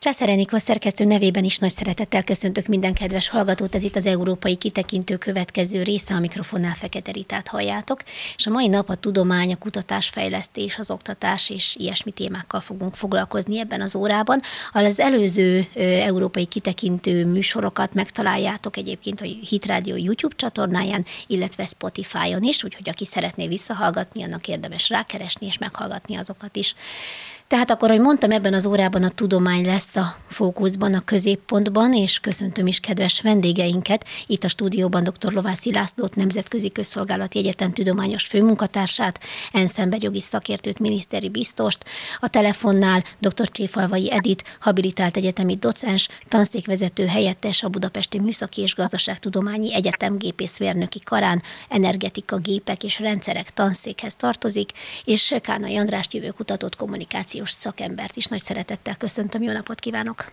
Császár Enikó szerkesztő nevében is nagy szeretettel köszöntök minden kedves hallgatót, ez itt az Európai Kitekintő következő része, a mikrofonnál Fekete Ritát halljátok, és a mai nap a tudomány, a kutatásfejlesztés, az oktatás és ilyesmi témákkal fogunk foglalkozni ebben az órában. Az előző Európai Kitekintő műsorokat megtaláljátok egyébként a Hit Radio YouTube csatornáján, illetve Spotify-on is, úgyhogy aki szeretné visszahallgatni, annak érdemes rákeresni és meghallgatni azokat is. Tehát akkor, hogy mondtam, ebben az órában a tudomány lesz a fókuszban, a középpontban, és köszöntöm is kedves vendégeinket. Itt a stúdióban dr. Lovászi Lászlót, Nemzetközi Közszolgálati Egyetem tudományos főmunkatársát, ENSZ jogi szakértőt, miniszteri biztost, a telefonnál dr. Cséfalvai Edit, habilitált egyetemi docens, tanszékvezető helyettes a Budapesti Műszaki és Gazdaságtudományi Egyetem gépészmérnöki karán, energetika, gépek és rendszerek tanszékhez tartozik, és Kánai Andrást jövőkutatott kommunikáció kommunikációs szakembert is nagy szeretettel köszöntöm. Jó napot kívánok!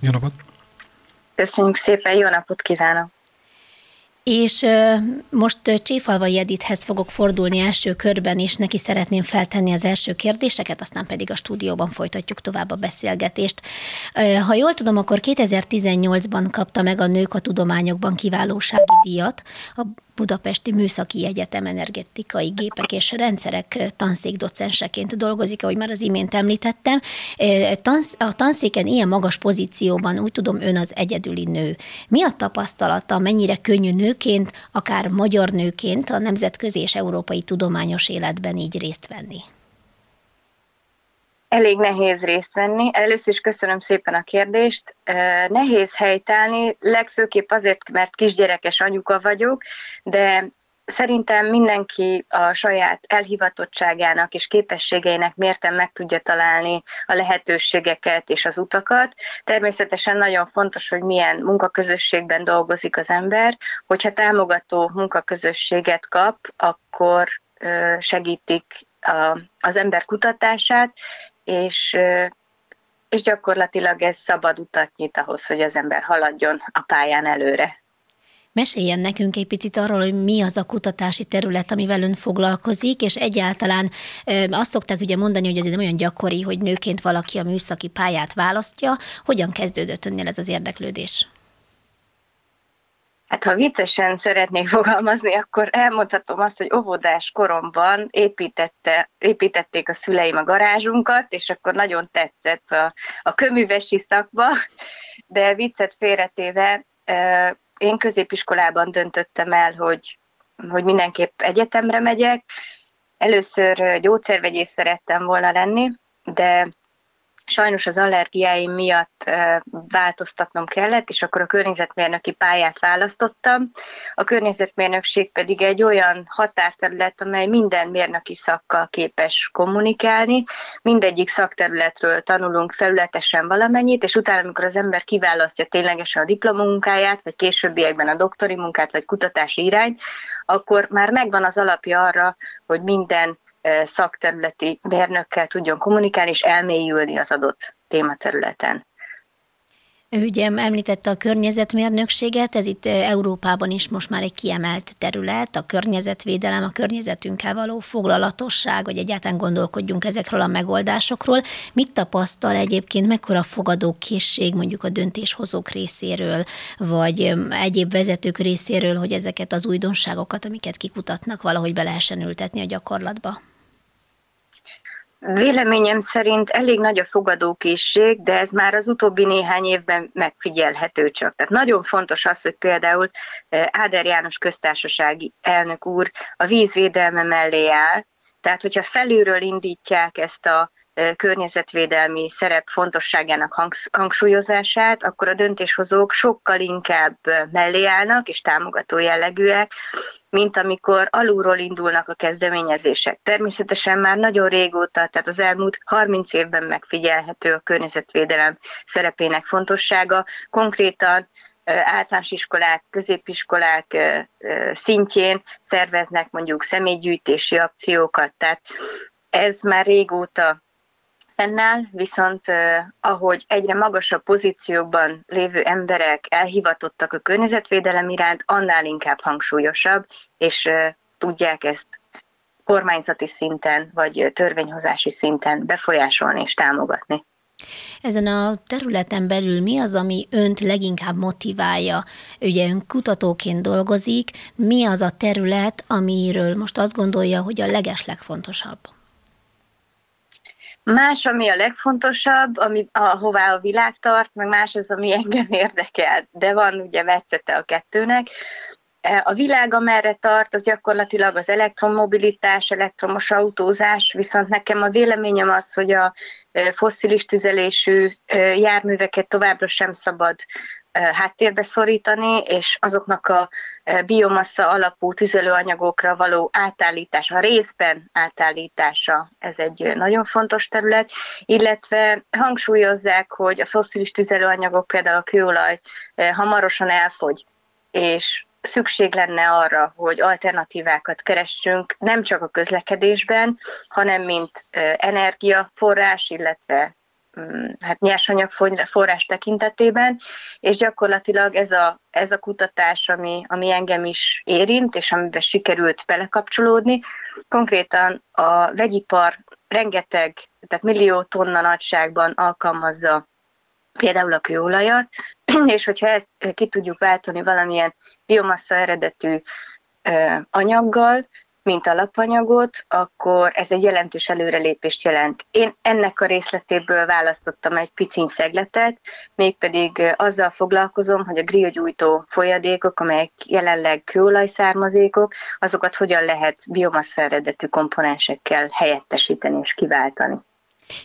Jó napot! Köszönjük szépen, jó napot kívánok! És most Cséfalvai Edithez fogok fordulni első körben, és neki szeretném feltenni az első kérdéseket, aztán pedig a stúdióban folytatjuk tovább a beszélgetést. Ha jól tudom, akkor 2018-ban kapta meg a Nők a Tudományokban kiválósági díjat a Budapesti Műszaki Egyetem energetikai gépek és rendszerek tanszékdocenseként dolgozik, ahogy már az imént említettem. A tanszéken ilyen magas pozícióban úgy tudom, ön az egyedüli nő. Mi a tapasztalata, mennyire könnyű nőként, akár magyar nőként a nemzetközi és európai tudományos életben így részt venni? Elég nehéz részt venni. Először is köszönöm szépen a kérdést. Nehéz helytállni, legfőképp azért, mert kisgyerekes anyuka vagyok, de szerintem mindenki a saját elhivatottságának és képességeinek mérten meg tudja találni a lehetőségeket és az utakat. Természetesen nagyon fontos, hogy milyen munkaközösségben dolgozik az ember. Hogyha támogató munkaközösséget kap, akkor segítik az ember kutatását, és, és gyakorlatilag ez szabad utat nyit ahhoz, hogy az ember haladjon a pályán előre. Meséljen nekünk egy picit arról, hogy mi az a kutatási terület, amivel ön foglalkozik, és egyáltalán azt szokták ugye mondani, hogy ez nem olyan gyakori, hogy nőként valaki a műszaki pályát választja. Hogyan kezdődött önnél ez az érdeklődés? Hát ha viccesen szeretnék fogalmazni, akkor elmondhatom azt, hogy óvodás koromban építette, építették a szüleim a garázsunkat, és akkor nagyon tetszett a, a köművesi szakba, de viccet félretéve én középiskolában döntöttem el, hogy, hogy mindenképp egyetemre megyek. Először gyógyszervegyész szerettem volna lenni, de sajnos az allergiáim miatt változtatnom kellett, és akkor a környezetmérnöki pályát választottam. A környezetmérnökség pedig egy olyan határterület, amely minden mérnöki szakkal képes kommunikálni. Mindegyik szakterületről tanulunk felületesen valamennyit, és utána, amikor az ember kiválasztja ténylegesen a diplomunkáját, vagy későbbiekben a doktori munkát, vagy kutatási irányt, akkor már megvan az alapja arra, hogy minden szakterületi mérnökkel tudjon kommunikálni és elmélyülni az adott tématerületen. Ugye említette a környezetmérnökséget, ez itt Európában is most már egy kiemelt terület, a környezetvédelem, a környezetünkkel való foglalatosság, hogy egyáltalán gondolkodjunk ezekről a megoldásokról. Mit tapasztal egyébként, mekkora fogadókészség mondjuk a döntéshozók részéről, vagy egyéb vezetők részéről, hogy ezeket az újdonságokat, amiket kikutatnak, valahogy be lehessen ültetni a gyakorlatba? Véleményem szerint elég nagy a fogadókészség, de ez már az utóbbi néhány évben megfigyelhető csak. Tehát nagyon fontos az, hogy például eh, Áder János köztársasági elnök úr a vízvédelme mellé áll, tehát hogyha felülről indítják ezt a környezetvédelmi szerep fontosságának hangsúlyozását, akkor a döntéshozók sokkal inkább mellé állnak és támogató jellegűek, mint amikor alulról indulnak a kezdeményezések. Természetesen már nagyon régóta, tehát az elmúlt 30 évben megfigyelhető a környezetvédelem szerepének fontossága. Konkrétan általános iskolák, középiskolák szintjén szerveznek mondjuk személygyűjtési akciókat, tehát ez már régóta fennáll, viszont ahogy egyre magasabb pozíciókban lévő emberek elhivatottak a környezetvédelem iránt, annál inkább hangsúlyosabb, és tudják ezt kormányzati szinten vagy törvényhozási szinten befolyásolni és támogatni. Ezen a területen belül mi az, ami önt leginkább motiválja? Ugye ön kutatóként dolgozik, mi az a terület, amiről most azt gondolja, hogy a legeslegfontosabb? Más, ami a legfontosabb, ami, ahová a világ tart, meg más az, ami engem érdekel. De van ugye metszete a kettőnek. A világ, amerre tart, az gyakorlatilag az elektromobilitás, elektromos autózás, viszont nekem a véleményem az, hogy a fosszilis tüzelésű járműveket továbbra sem szabad háttérbe szorítani, és azoknak a biomassa alapú tüzelőanyagokra való átállítása, részben átállítása, ez egy nagyon fontos terület, illetve hangsúlyozzák, hogy a fosszilis tüzelőanyagok, például a kőolaj hamarosan elfogy, és szükség lenne arra, hogy alternatívákat keressünk, nem csak a közlekedésben, hanem mint energiaforrás, illetve hát nyersanyag forrás tekintetében, és gyakorlatilag ez a, ez a kutatás, ami, ami engem is érint, és amiben sikerült belekapcsolódni, konkrétan a vegyipar rengeteg, tehát millió tonna nagyságban alkalmazza például a kőolajat, és hogyha ezt ki tudjuk váltani valamilyen biomassa eredetű anyaggal, mint alapanyagot, akkor ez egy jelentős előrelépést jelent. Én ennek a részletéből választottam egy piciny szegletet, mégpedig azzal foglalkozom, hogy a grillgyújtó folyadékok, amelyek jelenleg kőolajszármazékok, azokat hogyan lehet biomassa eredetű komponensekkel helyettesíteni és kiváltani.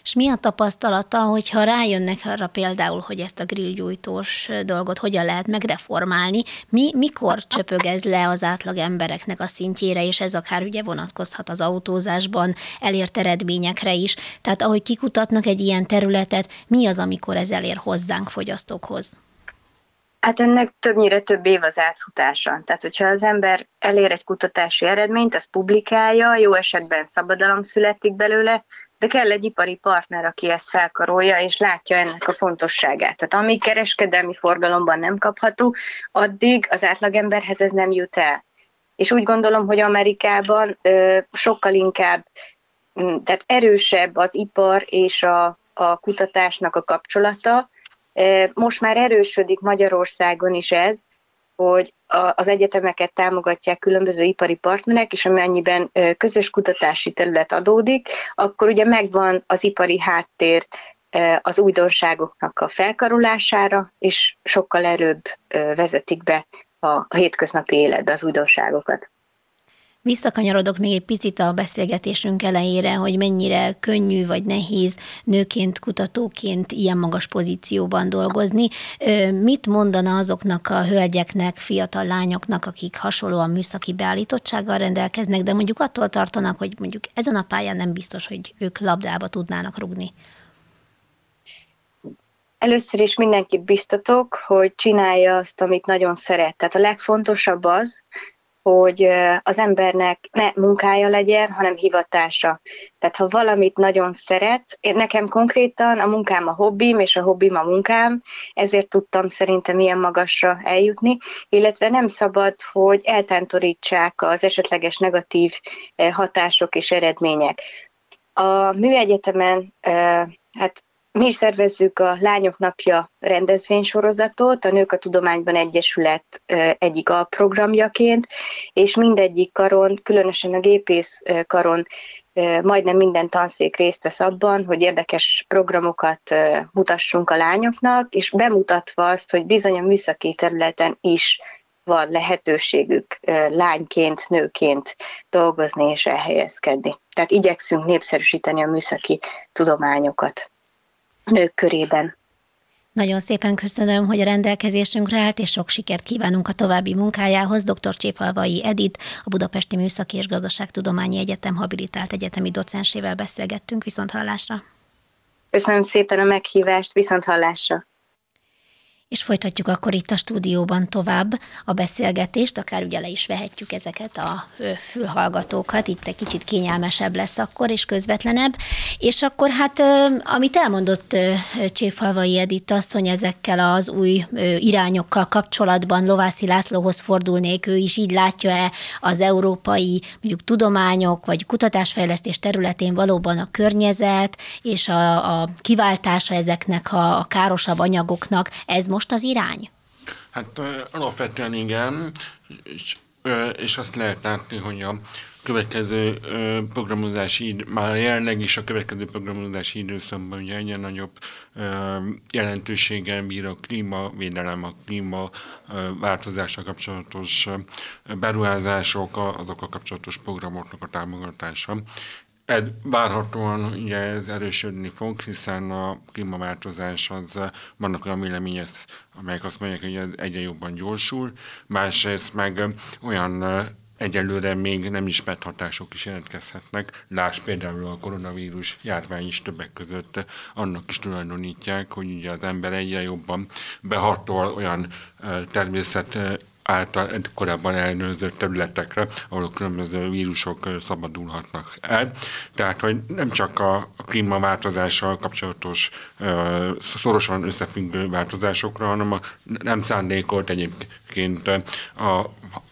És mi a tapasztalata, hogyha rájönnek arra például, hogy ezt a grillgyújtós dolgot hogyan lehet megreformálni, mi, mikor csöpög ez le az átlag embereknek a szintjére, és ez akár ugye vonatkozhat az autózásban elért eredményekre is. Tehát ahogy kikutatnak egy ilyen területet, mi az, amikor ez elér hozzánk fogyasztókhoz? Hát ennek többnyire több év az átfutása. Tehát, hogyha az ember elér egy kutatási eredményt, azt publikálja, jó esetben szabadalom születik belőle, de kell egy ipari partner, aki ezt felkarolja, és látja ennek a fontosságát. Tehát amíg kereskedelmi forgalomban nem kapható, addig az átlagemberhez ez nem jut el. És úgy gondolom, hogy Amerikában ö, sokkal inkább, tehát erősebb az ipar és a, a kutatásnak a kapcsolata. Most már erősödik Magyarországon is ez, hogy az egyetemeket támogatják különböző ipari partnerek, és amennyiben közös kutatási terület adódik, akkor ugye megvan az ipari háttér az újdonságoknak a felkarolására, és sokkal erőbb vezetik be a hétköznapi életbe az újdonságokat. Visszakanyarodok még egy picit a beszélgetésünk elejére, hogy mennyire könnyű vagy nehéz nőként, kutatóként ilyen magas pozícióban dolgozni. Mit mondana azoknak a hölgyeknek, fiatal lányoknak, akik hasonlóan műszaki beállítottsággal rendelkeznek, de mondjuk attól tartanak, hogy mondjuk ezen a pályán nem biztos, hogy ők labdába tudnának rugni? Először is mindenkit biztatok, hogy csinálja azt, amit nagyon szeret. Tehát a legfontosabb az, hogy az embernek ne munkája legyen, hanem hivatása. Tehát ha valamit nagyon szeret, nekem konkrétan a munkám a hobbim, és a hobbim a munkám, ezért tudtam szerintem ilyen magasra eljutni, illetve nem szabad, hogy eltántorítsák az esetleges negatív hatások és eredmények. A műegyetemen hát mi is szervezzük a Lányok Napja rendezvénysorozatot, a Nők a Tudományban Egyesület egyik alprogramjaként, és mindegyik karon, különösen a gépész karon majdnem minden tanszék részt vesz abban, hogy érdekes programokat mutassunk a lányoknak, és bemutatva azt, hogy bizony a műszaki területen is van lehetőségük lányként, nőként dolgozni és elhelyezkedni. Tehát igyekszünk népszerűsíteni a műszaki tudományokat nők körében. Nagyon szépen köszönöm, hogy a rendelkezésünkre állt, és sok sikert kívánunk a további munkájához. Dr. Csépalvai Edit, a Budapesti Műszaki és Gazdaságtudományi Egyetem habilitált egyetemi docensével beszélgettünk. Viszont hallásra! Köszönöm szépen a meghívást, viszont hallásra! És folytatjuk akkor itt a stúdióban tovább a beszélgetést, akár ugye le is vehetjük ezeket a fülhallgatókat, itt egy kicsit kényelmesebb lesz akkor, és közvetlenebb. És akkor hát, amit elmondott Cséfalvai Edith asszony ezekkel az új irányokkal kapcsolatban, Lovászi Lászlóhoz fordulnék, ő is így látja-e az európai mondjuk tudományok vagy kutatásfejlesztés területén valóban a környezet és a, a kiváltása ezeknek a, a károsabb anyagoknak, ez most most az irány? Hát alapvetően igen, és, és azt lehet látni, hogy a következő programozási, már jelenleg is a következő programozási időszakban ugye egyre nagyobb jelentőséggel bír a klímavédelem, a klíma változással kapcsolatos beruházások, a kapcsolatos programoknak a támogatása. Ez várhatóan ugye ez erősödni fog, hiszen a klímaváltozás az vannak olyan vélemények, amelyek azt mondják, hogy ez egyre jobban gyorsul, másrészt meg olyan egyelőre még nem ismert hatások is jelentkezhetnek. Láss például a koronavírus járvány is többek között annak is tulajdonítják, hogy ugye az ember egyre jobban behatol olyan természet által korábban ellenőrzött területekre, ahol különböző vírusok szabadulhatnak el. Tehát, hogy nem csak a klímaváltozással kapcsolatos szorosan összefüggő változásokra, hanem a nem szándékolt egyébként a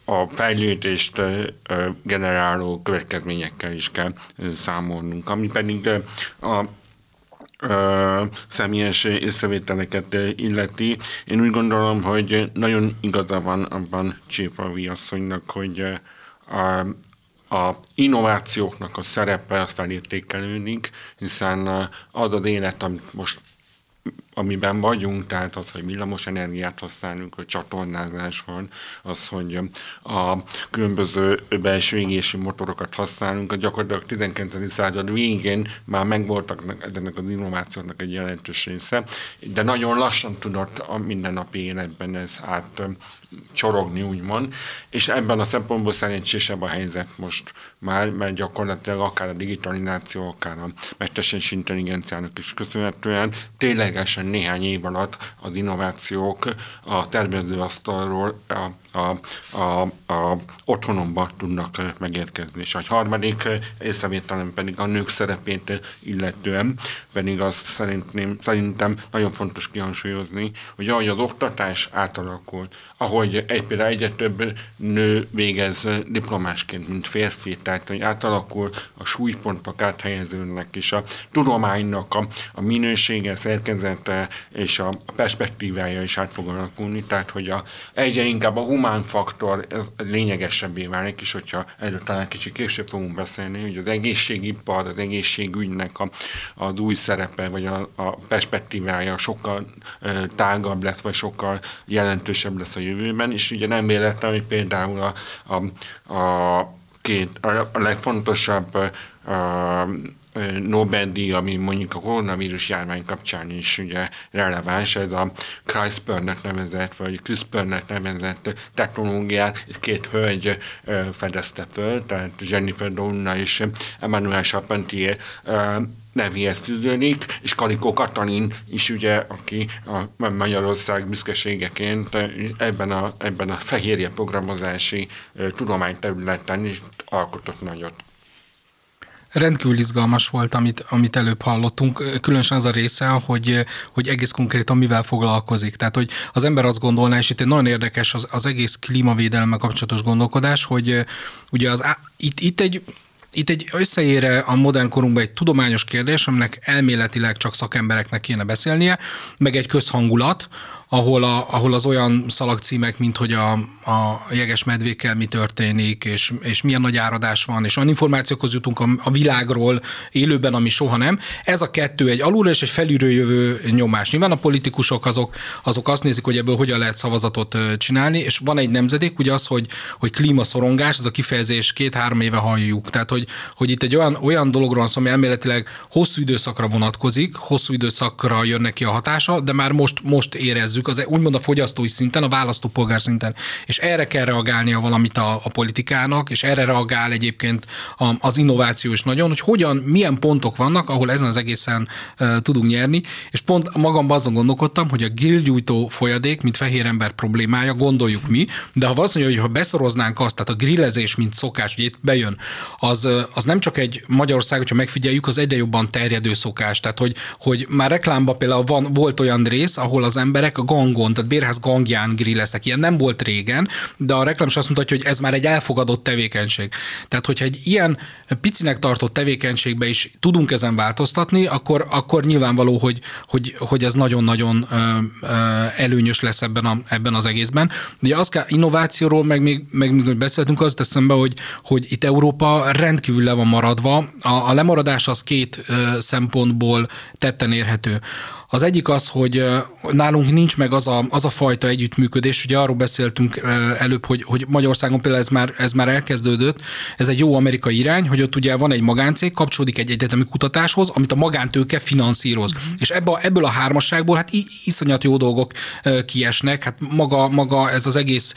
a fejlődést generáló következményekkel is kell számolnunk, ami pedig a ö, személyes észrevételeket illeti. Én úgy gondolom, hogy nagyon igaza van abban Cséfavi asszonynak, hogy a, a innovációknak a szerepe az felértékelődik, hiszen az az élet, amit most amiben vagyunk, tehát az, hogy villamos energiát használunk, hogy csatornázás van, az, hogy a különböző belső égési motorokat használunk, a gyakorlatilag 19. század végén már megvoltak ennek az innovációknak egy jelentős része, de nagyon lassan tudott a mindennapi életben ez át csorogni, úgymond, és ebben a szempontból szerencsésebb a helyzet most már, mert gyakorlatilag akár a digitalizáció, akár a mesterséges intelligenciának is köszönhetően ténylegesen néhány év alatt az innovációk a tervezőasztalról a, a, a, a otthonomba tudnak megérkezni. És a harmadik észrevételem pedig a nők szerepét illetően, pedig azt szerintem, szerintem nagyon fontos kihangsúlyozni, hogy ahogy az oktatás átalakul, ahogy egy, például egyre több nő végez diplomásként, mint férfi, tehát hogy átalakul a súlypontok áthelyeződnek, és a tudománynak a, a minősége, szerkezete és a perspektívája is át fog alakulni, tehát hogy a, egyre inkább a humán faktor lényegesebbé válik, és hogyha erről talán kicsit később fogunk beszélni, hogy az egészségipar, az egészségügynek a, az új szerepe, vagy a, a perspektívája sokkal e, tágabb lesz, vagy sokkal jelentősebb lesz a jövőben, és ugye nem véletlen, hogy például a, a, a két, a, a legfontosabb a, Nobel-díj, ami mondjuk a koronavírus járvány kapcsán is ugye releváns, ez a CRISPR-nek nevezett, vagy CRISPR-nek nevezett technológiát, és két hölgy fedezte föl, tehát Jennifer Doudna és Emmanuel Charpentier nevéhez fűződik, és Kalikó Katalin is ugye, aki a Magyarország büszkeségeként ebben a, ebben a fehérje programozási tudományterületen is alkotott nagyot. Rendkívül izgalmas volt, amit, amit előbb hallottunk, különösen az a része, hogy, hogy egész konkrétan mivel foglalkozik. Tehát, hogy az ember azt gondolná, és itt nagyon érdekes az, az egész klímavédelemmel kapcsolatos gondolkodás, hogy ugye az, itt, itt egy itt egy összeére a modern korunkban egy tudományos kérdés, aminek elméletileg csak szakembereknek kéne beszélnie, meg egy közhangulat, ahol, a, ahol az olyan szalagcímek, mint hogy a, a jeges medvékkel mi történik, és, és milyen nagy áradás van, és olyan információkhoz jutunk a, a világról élőben, ami soha nem. Ez a kettő egy alulra és egy felülről jövő nyomás. Nyilván a politikusok azok, azok azt nézik, hogy ebből hogyan lehet szavazatot csinálni, és van egy nemzedék, ugye az, hogy, hogy klímaszorongás, ez a kifejezés két-három éve halljuk. Tehát, hogy, hogy itt egy olyan, olyan dologról van szó, ami elméletileg hosszú időszakra vonatkozik, hosszú időszakra jön neki a hatása, de már most, most érezzük nézzük, az úgymond a fogyasztói szinten, a választópolgár szinten, és erre kell reagálnia valamit a, a politikának, és erre reagál egyébként az innováció is nagyon, hogy hogyan, milyen pontok vannak, ahol ezen az egészen uh, tudunk nyerni, és pont magamban azon gondolkodtam, hogy a grillgyújtó folyadék, mint fehér ember problémája, gondoljuk mi, de ha azt mondja, hogy ha beszoroznánk azt, tehát a grillezés, mint szokás, hogy itt bejön, az, az nem csak egy Magyarország, hogyha megfigyeljük, az egyre jobban terjedő szokás. Tehát, hogy, hogy már reklámban például van, volt olyan rész, ahol az emberek a gangon, tehát bérház gangján grilleztek. Ilyen nem volt régen, de a reklám is azt mutatja, hogy ez már egy elfogadott tevékenység. Tehát, hogyha egy ilyen picinek tartott tevékenységbe is tudunk ezen változtatni, akkor, akkor nyilvánvaló, hogy, hogy, hogy ez nagyon-nagyon előnyös lesz ebben, a, ebben az egészben. De az kell, innovációról, meg még, meg még beszéltünk, azt teszem be, hogy, hogy itt Európa rendkívül le van maradva. A, a lemaradás az két szempontból tetten érhető. Az egyik az, hogy nálunk nincs meg az a, az a fajta együttműködés, ugye arról beszéltünk előbb, hogy, hogy Magyarországon például ez már, ez már elkezdődött, ez egy jó amerikai irány, hogy ott ugye van egy magáncég, kapcsolódik egy egyetemi kutatáshoz, amit a magántőke finanszíroz. Uh-huh. És ebből, ebből a hármasságból hát iszonyat jó dolgok kiesnek, hát maga, maga ez az egész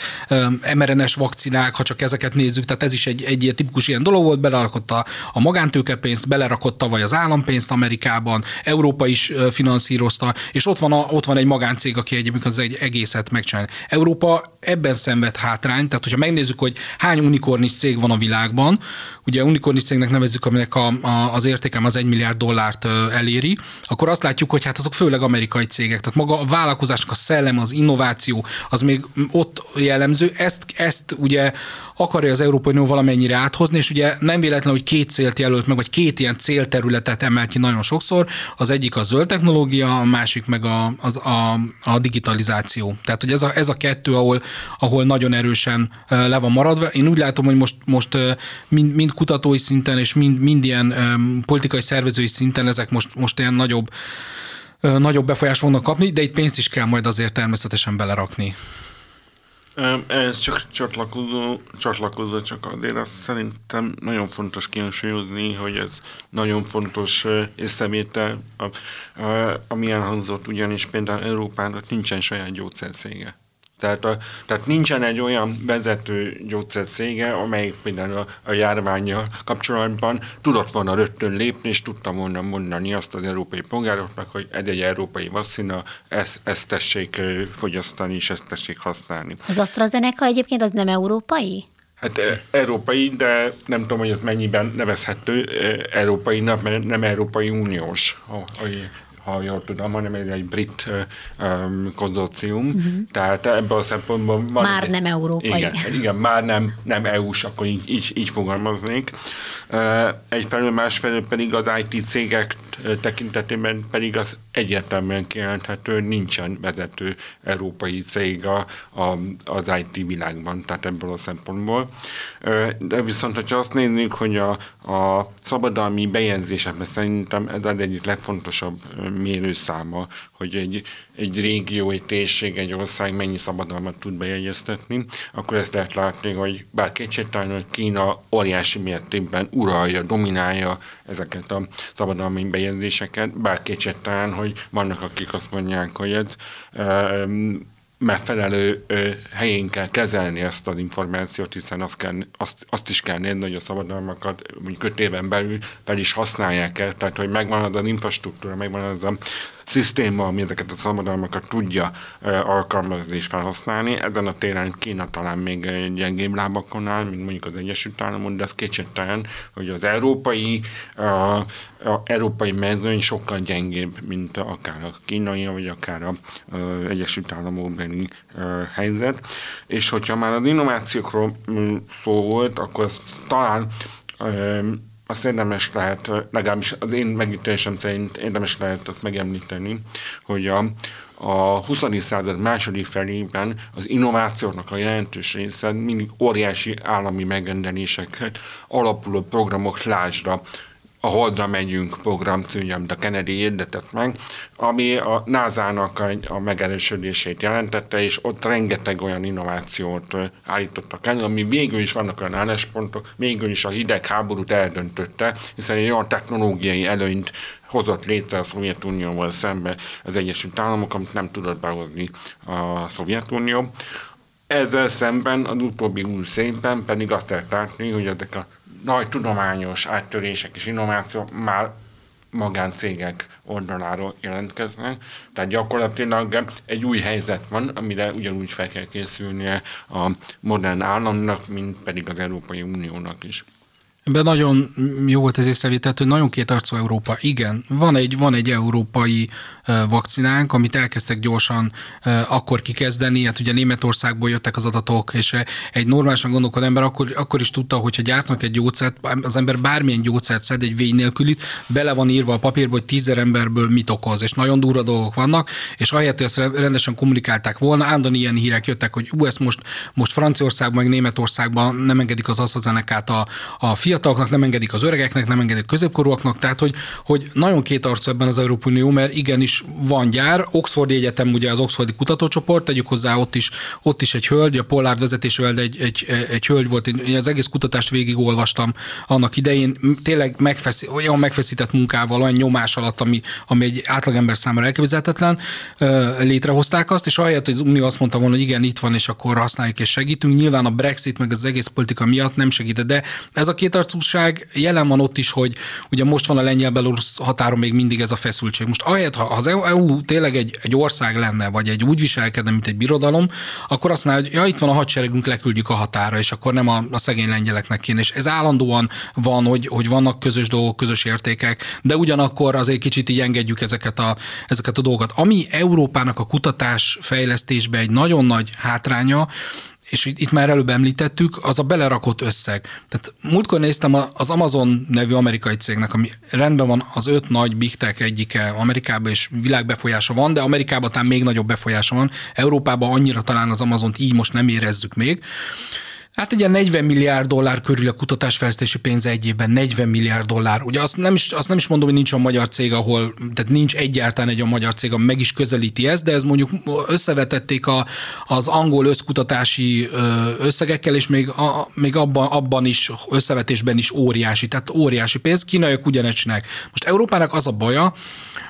mRNS vakcinák, ha csak ezeket nézzük, tehát ez is egy, egy ilyen tipikus ilyen dolog volt, belerakott a, a magántőkepénzt, belerakott tavaly az állampénzt Amerikában, Európa is finanszíroz finanszírozta, és ott van, a, ott van egy magáncég, aki egyébként az egy egészet megcsinál. Európa ebben szenved hátrány, tehát hogyha megnézzük, hogy hány unikornis cég van a világban, ugye unikornis cégnek nevezzük, aminek a, a, az értékem az egy milliárd dollárt eléri, akkor azt látjuk, hogy hát azok főleg amerikai cégek, tehát maga a vállalkozásnak a szellem, az innováció, az még ott jellemző, ezt, ezt ugye akarja az Európai Unió valamennyire áthozni, és ugye nem véletlen, hogy két célt jelölt meg, vagy két ilyen célterületet emel ki nagyon sokszor, az egyik a zöld technológia, a másik meg a, az, a, a digitalizáció. Tehát, hogy ez a, ez a kettő, ahol, ahol nagyon erősen le van maradva. Én úgy látom, hogy most, most mind, mind kutatói szinten, és mind, mind ilyen politikai szervezői szinten ezek most, most ilyen nagyobb nagyobb befolyás fognak kapni, de itt pénzt is kell majd azért természetesen belerakni. Ez csak csatlakozó, csatlakozó, csak azért azt szerintem nagyon fontos kihangsúlyozni, hogy ez nagyon fontos észrevétel, ami elhangzott, ugyanis például Európának nincsen saját gyógyszercége. Tehát, a, tehát nincsen egy olyan vezető gyógyszercége, amely például a, a járványjal kapcsolatban tudott volna rögtön lépni, és tudta volna mondani azt az európai polgároknak, hogy ez egy európai vaccina, ezt, ezt tessék fogyasztani, és ezt tessék használni. Az AstraZeneca egyébként az nem európai? Hát európai, de nem tudom, hogy ez mennyiben nevezhető európai, mert nem Európai Uniós ha jól tudom, hanem egy brit um, konzorcium, uh-huh. tehát ebből a szempontból van... Már egy, nem európai. Igen, igen már nem, nem EU-s, akkor így, így, így fogalmaznék. Uh, egyfelől, másfelől pedig az IT cégek tekintetében pedig az egyértelműen kijelenthető, nincsen vezető európai cég a, a, az IT világban, tehát ebből a szempontból. De viszont, hogyha azt nézzük, hogy a, a szabadalmi bejegyzésekben szerintem ez az egyik legfontosabb mérőszáma, hogy egy, egy régió, egy térség, egy ország mennyi szabadalmat tud bejegyeztetni, akkor ezt lehet látni, hogy bár hogy Kína óriási mértékben uralja, dominálja ezeket a szabadalmi bejegyzéseket, bár kétségtelen, hogy vannak, akik azt mondják, hogy ez megfelelő helyén kell kezelni ezt az információt, hiszen azt, kell, azt, azt is kell nézni, hogy a szabadalmakat mondjuk öt éven belül fel is használják el, tehát hogy megvan az az infrastruktúra, megvan az a szisztéma, ami ezeket a szabadalmakat tudja alkalmazni és felhasználni. Ezen a téren Kína talán még gyengébb lábakon áll, mint mondjuk az Egyesült Államok, de ez kétségtelen, hogy az európai, a, a európai mezőny sokkal gyengébb, mint akár a kínai, vagy akár az Egyesült Államokbeli helyzet. És hogyha már az innovációkról mm, szó volt, akkor talán azt érdemes lehet, legalábbis az én megítélésem szerint érdemes lehet azt megemlíteni, hogy a, a 20. század második felében az innovációknak a jelentős része mindig óriási állami megrendeléseket alapuló programok, lásra a Holdra megyünk program címem, a Kennedy hirdetett meg, ami a NASA-nak a, a megerősödését jelentette, és ott rengeteg olyan innovációt állítottak elő, ami végül is vannak olyan álláspontok, végül is a hidegháborút eldöntötte, hiszen egy olyan technológiai előnyt hozott létre a Szovjetunióval szembe az Egyesült Államok, amit nem tudott behozni a Szovjetunió. Ezzel szemben az utóbbi 20 évben pedig azt lehet látni, hogy ezek a nagy tudományos áttörések és innovációk már magáncégek oldaláról jelentkeznek, tehát gyakorlatilag egy új helyzet van, amire ugyanúgy fel kell készülnie a modern államnak, mint pedig az Európai Uniónak is. Ebben nagyon jó volt ez észrevételt, hogy nagyon kétarcú Európa. Igen, van egy, van egy európai vakcinánk, amit elkezdtek gyorsan akkor kikezdeni, hát ugye Németországból jöttek az adatok, és egy normálisan gondolkodó ember akkor, akkor is tudta, hogy ha gyártnak egy gyógyszert, az ember bármilyen gyógyszert szed, egy vény nélkülit, bele van írva a papírba, hogy tízer emberből mit okoz, és nagyon durva dolgok vannak, és ahelyett, hogy ezt rendesen kommunikálták volna, állandóan ilyen hírek jöttek, hogy ú, ezt most, most Franciaországban, meg Németországban nem engedik az AstraZeneca-t a, a fiataloknak, nem engedik az öregeknek, nem engedik középkorúaknak, tehát hogy, hogy nagyon két arcú ebben az Európai Unió, mert igenis van gyár. Oxfordi Egyetem ugye az Oxfordi kutatócsoport, tegyük hozzá ott is, ott is egy hölgy, a Pollard vezetésével egy, egy, egy hölgy volt, én az egész kutatást végigolvastam annak idején, tényleg megfeszít, olyan megfeszített munkával, olyan nyomás alatt, ami, ami egy átlagember számára elképzelhetetlen, létrehozták azt, és ahelyett, hogy az Unió azt mondta volna, hogy igen, itt van, és akkor használjuk és segítünk. Nyilván a Brexit meg az egész politika miatt nem segített, de ez a két arcúság jelen van ott is, hogy ugye most van a lengyel-belorusz határon még mindig ez a feszültség. Most ahelyett, ha az EU tényleg egy, egy ország lenne, vagy egy úgy viselkedne, mint egy birodalom, akkor azt mondja, hogy ja, itt van a hadseregünk, leküldjük a határa, és akkor nem a, a szegény lengyeleknek kéne. És ez állandóan van, hogy, hogy vannak közös dolgok, közös értékek, de ugyanakkor azért kicsit így engedjük ezeket a, ezeket a dolgokat. Ami Európának a kutatás fejlesztésbe egy nagyon nagy hátránya, és itt már előbb említettük, az a belerakott összeg. Tehát múltkor néztem az Amazon nevű amerikai cégnek, ami rendben van, az öt nagy big tech egyike Amerikában, és világbefolyása van, de Amerikában talán még nagyobb befolyása van. Európában annyira talán az Amazont így most nem érezzük még. Hát ugye 40 milliárd dollár körül a kutatásfejlesztési pénze egy évben, 40 milliárd dollár. Ugye azt nem, is, azt nem is mondom, hogy nincs a magyar cég, ahol, tehát nincs egyáltalán egy a magyar cég, ami meg is közelíti ezt, de ez mondjuk összevetették a, az angol összkutatási összegekkel, és még, a, még abban, abban is, összevetésben is óriási, tehát óriási pénz. Kínaiak ugyanezt csinálják. Most Európának az a baja,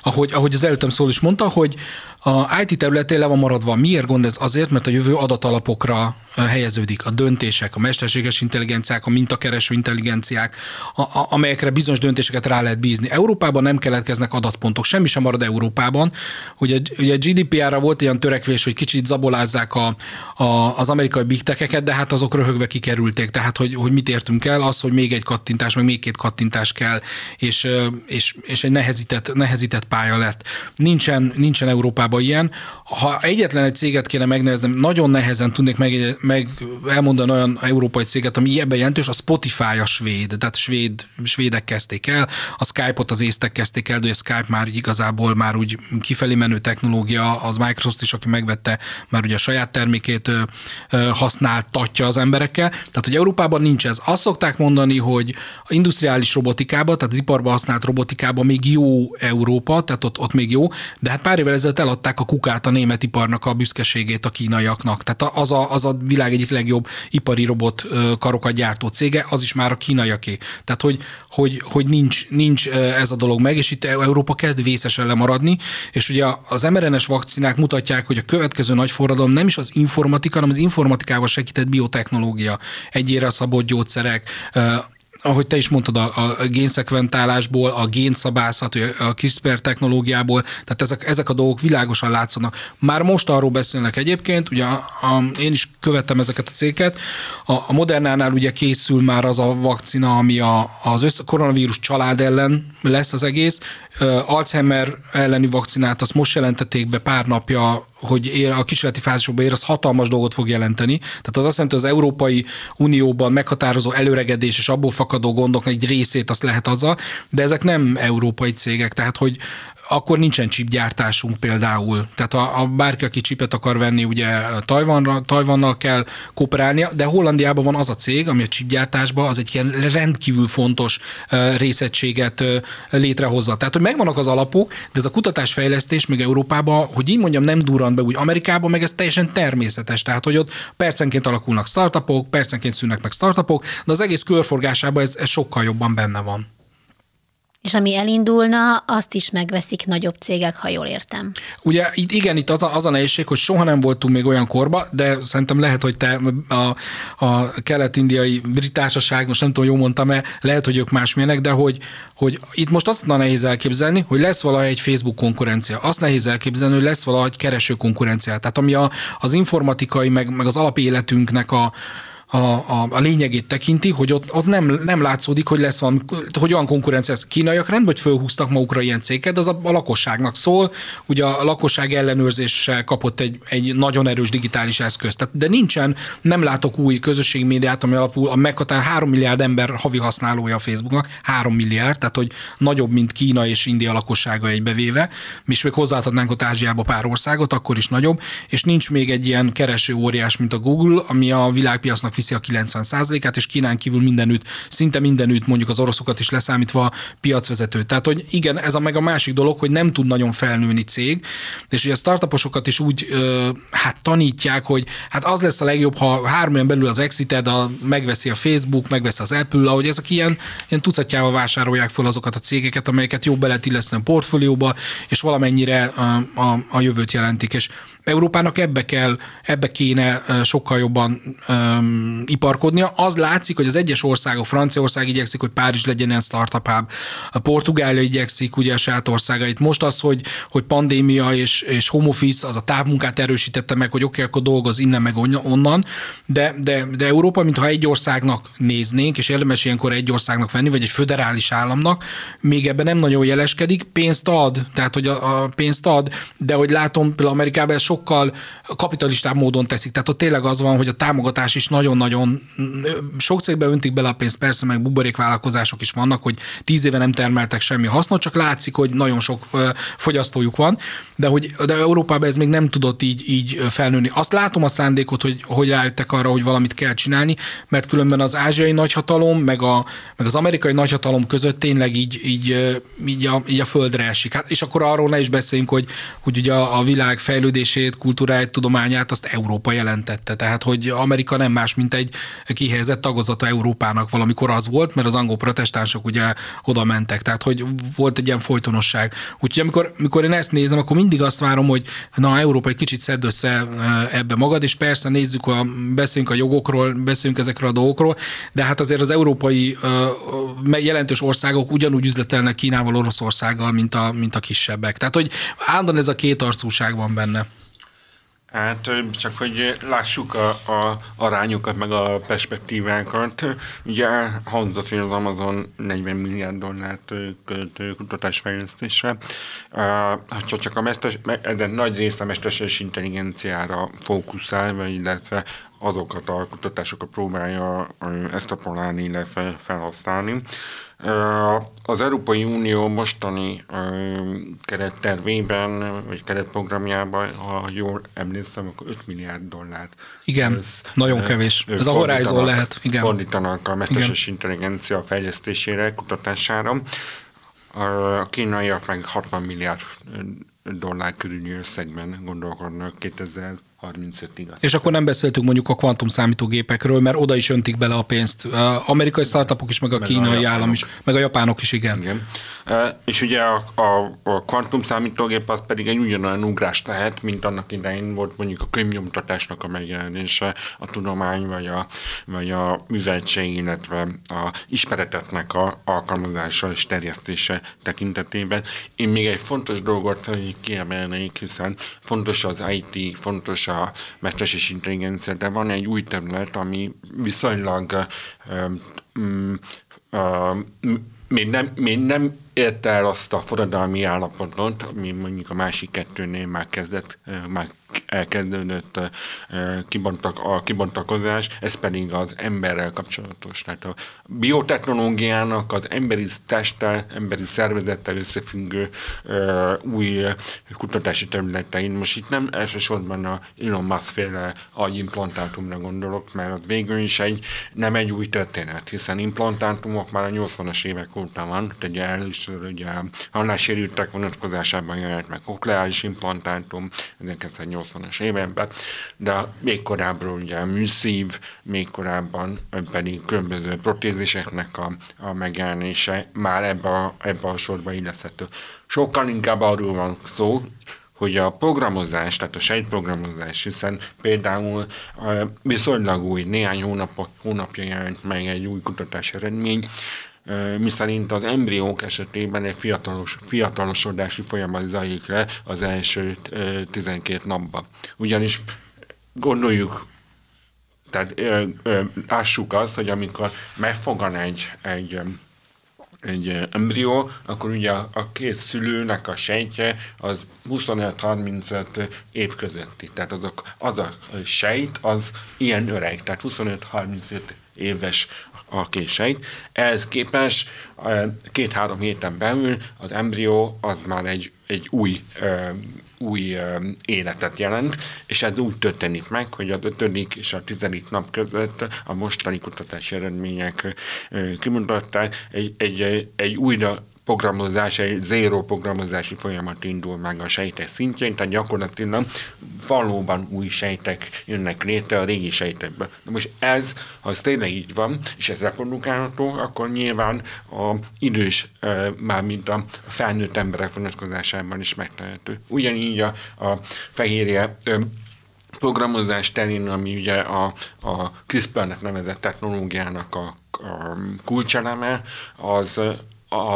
ahogy, ahogy az előttem szól is mondta, hogy a IT területén le van maradva. Miért gond ez? Azért, mert a jövő adatalapokra helyeződik. A döntések, a mesterséges intelligenciák, a mintakereső intelligenciák, a, a, amelyekre bizonyos döntéseket rá lehet bízni. Európában nem keletkeznek adatpontok, semmi sem marad Európában. Ugye, ugye GDPR-ra volt olyan törekvés, hogy kicsit zabolázzák a, a, az amerikai big tech de hát azok röhögve kikerülték. Tehát, hogy, hogy mit értünk el, az, hogy még egy kattintás, meg még két kattintás kell, és, és, és egy nehezített, nehezített pálya lett. Nincsen, nincsen Európában Európában ilyen. Ha egyetlen egy céget kéne megneveznem, nagyon nehezen tudnék meg, meg elmondani olyan európai céget, ami ebben jelentős, a Spotify a svéd, tehát svéd, svédek kezdték el, a Skype-ot az észtek kezdték el, de a Skype már igazából már úgy kifelé menő technológia, az Microsoft is, aki megvette, már ugye a saját termékét használtatja az emberekkel. Tehát, hogy Európában nincs ez. Azt szokták mondani, hogy a industriális robotikában, tehát az iparban használt robotikában még jó Európa, tehát ott, ott még jó, de hát pár évvel ezelőtt elad adták a kukát a német iparnak a büszkeségét a kínaiaknak. Tehát az a, az a világ egyik legjobb ipari robot karokat gyártó cége, az is már a kínaiaké. Tehát, hogy, hogy, hogy nincs, nincs ez a dolog meg, és itt Európa kezd vészesen lemaradni, és ugye az mRNS vakcinák mutatják, hogy a következő nagy forradalom nem is az informatika, hanem az informatikával segített biotechnológia, egyére szabott gyógyszerek, ahogy te is mondtad, a, a génszekventálásból, a génszabászat, a CRISPR technológiából, tehát ezek, ezek a dolgok világosan látszanak. Már most arról beszélnek egyébként, ugye a, a, én is követtem ezeket a céget, a, a Modernánál ugye készül már az a vakcina, ami a, az össze, koronavírus család ellen lesz az egész, Alzheimer elleni vakcinát azt most jelentették be pár napja hogy ér, a kísérleti fázisokban ér, az hatalmas dolgot fog jelenteni. Tehát az azt jelenti, hogy az Európai Unióban meghatározó előregedés és abból fakadó gondoknak egy részét azt lehet azzal, de ezek nem európai cégek, tehát hogy akkor nincsen csipgyártásunk például. Tehát ha, ha bárki, aki csipet akar venni, ugye Tajvanra, Tajvannal kell kooperálnia, de Hollandiában van az a cég, ami a csipgyártásban az egy ilyen rendkívül fontos részegységet létrehozza. Tehát, hogy megvannak az alapok, de ez a kutatásfejlesztés még Európában, hogy így mondjam, nem durran be úgy Amerikában, meg ez teljesen természetes. Tehát, hogy ott percenként alakulnak startupok, percenként szűnnek meg startupok, de az egész körforgásában ez, ez sokkal jobban benne van. És ami elindulna, azt is megveszik nagyobb cégek, ha jól értem. Ugye itt igen, itt az a, az a nehézség, hogy soha nem voltunk még olyan korba, de szerintem lehet, hogy te a, a kelet-indiai brit társaság, most nem tudom, jól mondtam-e, lehet, hogy ők másmilyenek, de hogy, hogy itt most azt nehéz elképzelni, hogy lesz valahogy egy Facebook konkurencia. Azt nehéz elképzelni, hogy lesz valahogy kereső konkurencia. Tehát ami a, az informatikai, meg, meg az alapéletünknek a, a, a, a lényegét tekinti, hogy ott, ott nem, nem látszódik, hogy lesz valami, hogy olyan konkurencia. Kínaiak rendben, hogy fölhúztak magukra ilyen céget, az a, a lakosságnak szól. Ugye a lakosság ellenőrzéssel kapott egy, egy nagyon erős digitális eszközt. De nincsen, nem látok új közösségi médiát, ami alapul a meghatár 3 milliárd ember havi használója a Facebooknak, 3 milliárd, tehát hogy nagyobb, mint Kína és India lakossága egybevéve, és még hozzáadhatnánk ott Ázsiába pár országot, akkor is nagyobb, és nincs még egy ilyen kereső óriás, mint a Google, ami a világpiacnak viszi a 90%-át, és Kínán kívül mindenütt, szinte mindenütt mondjuk az oroszokat is leszámítva piacvezető. Tehát, hogy igen, ez a meg a másik dolog, hogy nem tud nagyon felnőni cég, és ugye a startuposokat is úgy hát tanítják, hogy hát az lesz a legjobb, ha három éven belül az exited, a, megveszi a Facebook, megveszi az Apple, ahogy ezek ilyen, ilyen tucatjával vásárolják fel azokat a cégeket, amelyeket jobb be lehet illeszteni a portfólióba, és valamennyire a, a, a jövőt jelentik. És Európának ebbe kell, ebbe kéne sokkal jobban um, iparkodnia. Az látszik, hogy az egyes országok, Franciaország igyekszik, hogy Párizs legyen ilyen startup hub, a Portugália igyekszik ugye a saját országait. Most az, hogy, hogy pandémia és, és home office, az a távmunkát erősítette meg, hogy oké, okay, akkor dolgoz innen meg onnan, de, de, de Európa, mintha egy országnak néznénk, és érdemes ilyenkor egy országnak venni, vagy egy föderális államnak, még ebben nem nagyon jeleskedik, pénzt ad, tehát hogy a, a pénzt ad, de hogy látom, például Amerikában ez sokkal kapitalistább módon teszik. Tehát ott tényleg az van, hogy a támogatás is nagyon-nagyon sok cégbe öntik bele a pénzt, persze meg buborékvállalkozások is vannak, hogy tíz éve nem termeltek semmi hasznot, csak látszik, hogy nagyon sok fogyasztójuk van, de hogy de Európában ez még nem tudott így, így felnőni. Azt látom a szándékot, hogy, hogy rájöttek arra, hogy valamit kell csinálni, mert különben az ázsiai nagyhatalom, meg, a, meg az amerikai nagyhatalom között tényleg így, így, így, a, így a földre esik. Hát, és akkor arról ne is beszéljünk, hogy, hogy ugye a, a világ fejlődését nyelvét, kultúráját, tudományát azt Európa jelentette. Tehát, hogy Amerika nem más, mint egy kihelyezett tagozata Európának valamikor az volt, mert az angol protestánsok ugye oda mentek. Tehát, hogy volt egy ilyen folytonosság. Úgyhogy amikor, amikor én ezt nézem, akkor mindig azt várom, hogy na, Európa egy kicsit szedd össze ebbe magad, és persze nézzük, a, beszélünk a jogokról, beszélünk ezekről a dolgokról, de hát azért az európai jelentős országok ugyanúgy üzletelnek Kínával, Oroszországgal, mint a, mint a kisebbek. Tehát, hogy állandóan ez a két arcúság van benne. Hát csak, hogy lássuk a, a arányokat, meg a perspektívákat. Ugye hangzott, hogy az Amazon 40 milliárd dollárt költ kutatásfejlesztésre. Ha csak a mesters, ezen nagy része a mesterséges intelligenciára fókuszál, illetve azokat a kutatásokat próbálja extrapolálni, illetve felhasználni. Az Európai Unió mostani kerettervében, vagy keretprogramjában, ha jól emlékszem, akkor 5 milliárd dollárt. Igen, ez, nagyon kevés. Ez a Horizon lehet. Igen. Fordítanak a mesterséges intelligencia fejlesztésére, kutatására. A kínaiak meg 60 milliárd dollár körüli összegben gondolkodnak 2000 35-ig. És akkor nem beszéltünk mondjuk a kvantum számítógépekről, mert oda is öntik bele a pénzt. Amerikai startupok is, meg a meg kínai a állam is, meg a japánok is, igen. igen. És ugye a, a, a kvantum számítógép az pedig egy ugyanolyan ugrás lehet, mint annak idején volt mondjuk a könyvnyomtatásnak a megjelenése, a tudomány, vagy a, vagy a műveltség, illetve a ismeretetnek a alkalmazása és terjesztése tekintetében. Én még egy fontos dolgot kiemelnék, hiszen fontos az IT, fontos a mesterséges intelligencia, de van egy új terület, ami viszonylag um, um, még nem, nem érte el azt a forradalmi állapotot, ami mondjuk a másik kettőnél már kezdett, már elkezdődött kibontak, a kibontakozás, ez pedig az emberrel kapcsolatos. Tehát a biotechnológiának az emberi testtel, emberi szervezettel összefüggő új kutatási területein. Most itt nem elsősorban a Elon Musk féle agyimplantátumra gondolok, mert az végül is egy, nem egy új történet, hiszen implantátumok már a 80-as évek óta van, ugye először ugye a hallássérültek vonatkozásában jelent meg kokleális implantátum 1980-as években, de még korábban ugye műszív, még korábban pedig különböző protéziseknek a, a megjelenése már ebbe a, ebbe a sorba illeszhető. Sokkal inkább arról van szó, hogy a programozás, tehát a sejtprogramozás, hiszen például viszonylag új, néhány hónap, hónapja jelent meg egy új kutatási eredmény, miszerint az embriók esetében egy fiatalos, fiatalosodási folyamat zajlik le az első 12 napban. Ugyanis gondoljuk, tehát lássuk azt, hogy amikor megfogan egy, egy egy embrió, akkor ugye a két szülőnek a sejtje az 25-35 év közötti. Tehát azok, az a sejt az ilyen öreg, tehát 25-35 éves a két sejt. Ehhez képest két-három héten belül az embrió az már egy, egy új új életet jelent, és ez úgy történik meg, hogy az ötödik és a tizedik nap között a mostani kutatási eredmények kimutatták, egy, egy, egy újra programozás, egy zéró programozási folyamat indul meg a sejtek szintjén, tehát gyakorlatilag valóban új sejtek jönnek létre a régi sejtekből. Na most ez, ha ez tényleg így van, és ez reprodukálható, akkor nyilván a idős, mármint a felnőtt emberek vonatkozásában is megtehető. Ugyanígy a, a fehérje programozás terén, ami ugye a, a CRISPR-nek nevezett technológiának a, a kulcseleme, az a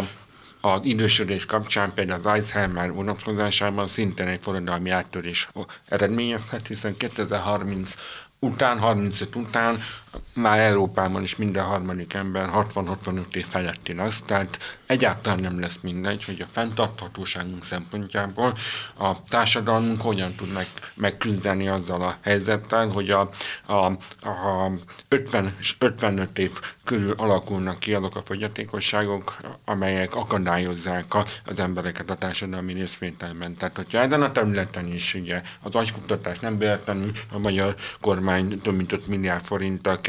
az idősödés kapcsán például az Alzheimer vonatkozásában szintén egy forradalmi áttörés eredményezhet, hiszen 2030 után, 35 után már Európában is minden harmadik ember 60-65 év feletti lesz, tehát egyáltalán nem lesz mindegy, hogy a fenntarthatóságunk szempontjából a társadalmunk hogyan tud meg, megküzdeni azzal a helyzettel, hogy a, a, a 50 és 55 év körül alakulnak ki azok a fogyatékosságok, amelyek akadályozzák a, az embereket a társadalmi részvételben. Tehát, hogyha ezen a területen is ugye az agykutatás nem véletlenül a magyar kormány több mint 5 milliárd forinttal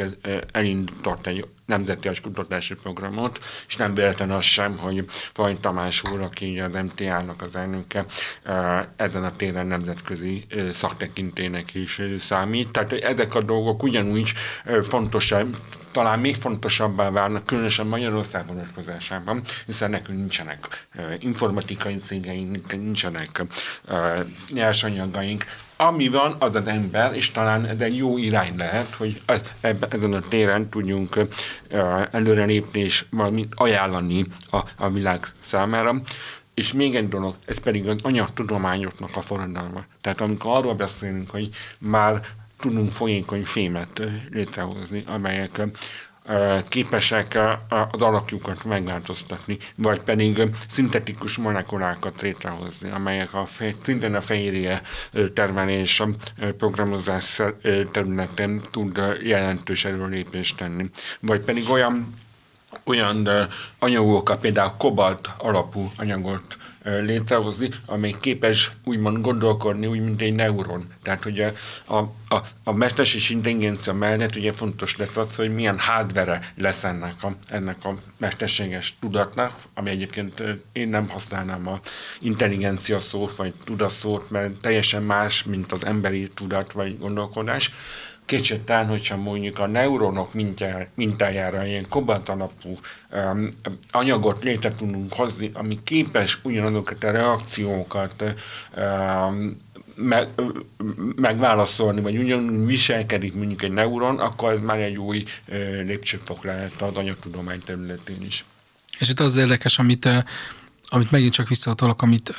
elindított egy nemzeti kutatási programot, és nem véletlen az sem, hogy Faj Tamás úr, aki az MTA-nak az elnöke, ezen a téren nemzetközi szaktekintének is számít. Tehát ezek a dolgok ugyanúgy fontosabb, talán még fontosabbá válnak, különösen Magyarország vonatkozásában, hiszen nekünk nincsenek informatikai cégeink, nincsenek nyersanyagaink, ami van, az az ember, és talán ez egy jó irány lehet, hogy ezen a téren tudjunk előrelépni és valamit ajánlani a, a világ számára. És még egy dolog, ez pedig az anyagtudományoknak a forradalma. Tehát amikor arról beszélünk, hogy már tudunk folyékony fémet létrehozni, amelyek képesek az alakjukat megváltoztatni, vagy pedig szintetikus molekulákat létrehozni, amelyek a, szintén a fehérje termelés programozás területen tud jelentős erőlépést tenni. Vagy pedig olyan olyan anyagokat, például kobalt alapú anyagot létrehozni, amely képes úgymond gondolkodni, úgy, mint egy neuron. Tehát ugye a, a, a mesterséges intelligencia mellett ugye fontos lesz az, hogy milyen hardware lesz ennek a, ennek a mesterséges tudatnak, ami egyébként én nem használnám a intelligencia szót, vagy tudatszót, mert teljesen más, mint az emberi tudat, vagy gondolkodás kétségtelen, hogyha mondjuk a neuronok mintájára ilyen kobalt alapú um, anyagot létre tudunk hozni, ami képes ugyanazokat a reakciókat um, meg, megválaszolni, vagy ugyanúgy viselkedik mondjuk egy neuron, akkor ez már egy új uh, lépcsőfok lehet az anyagtudomány területén is. És itt az érdekes, amit amit megint csak visszatolok, amit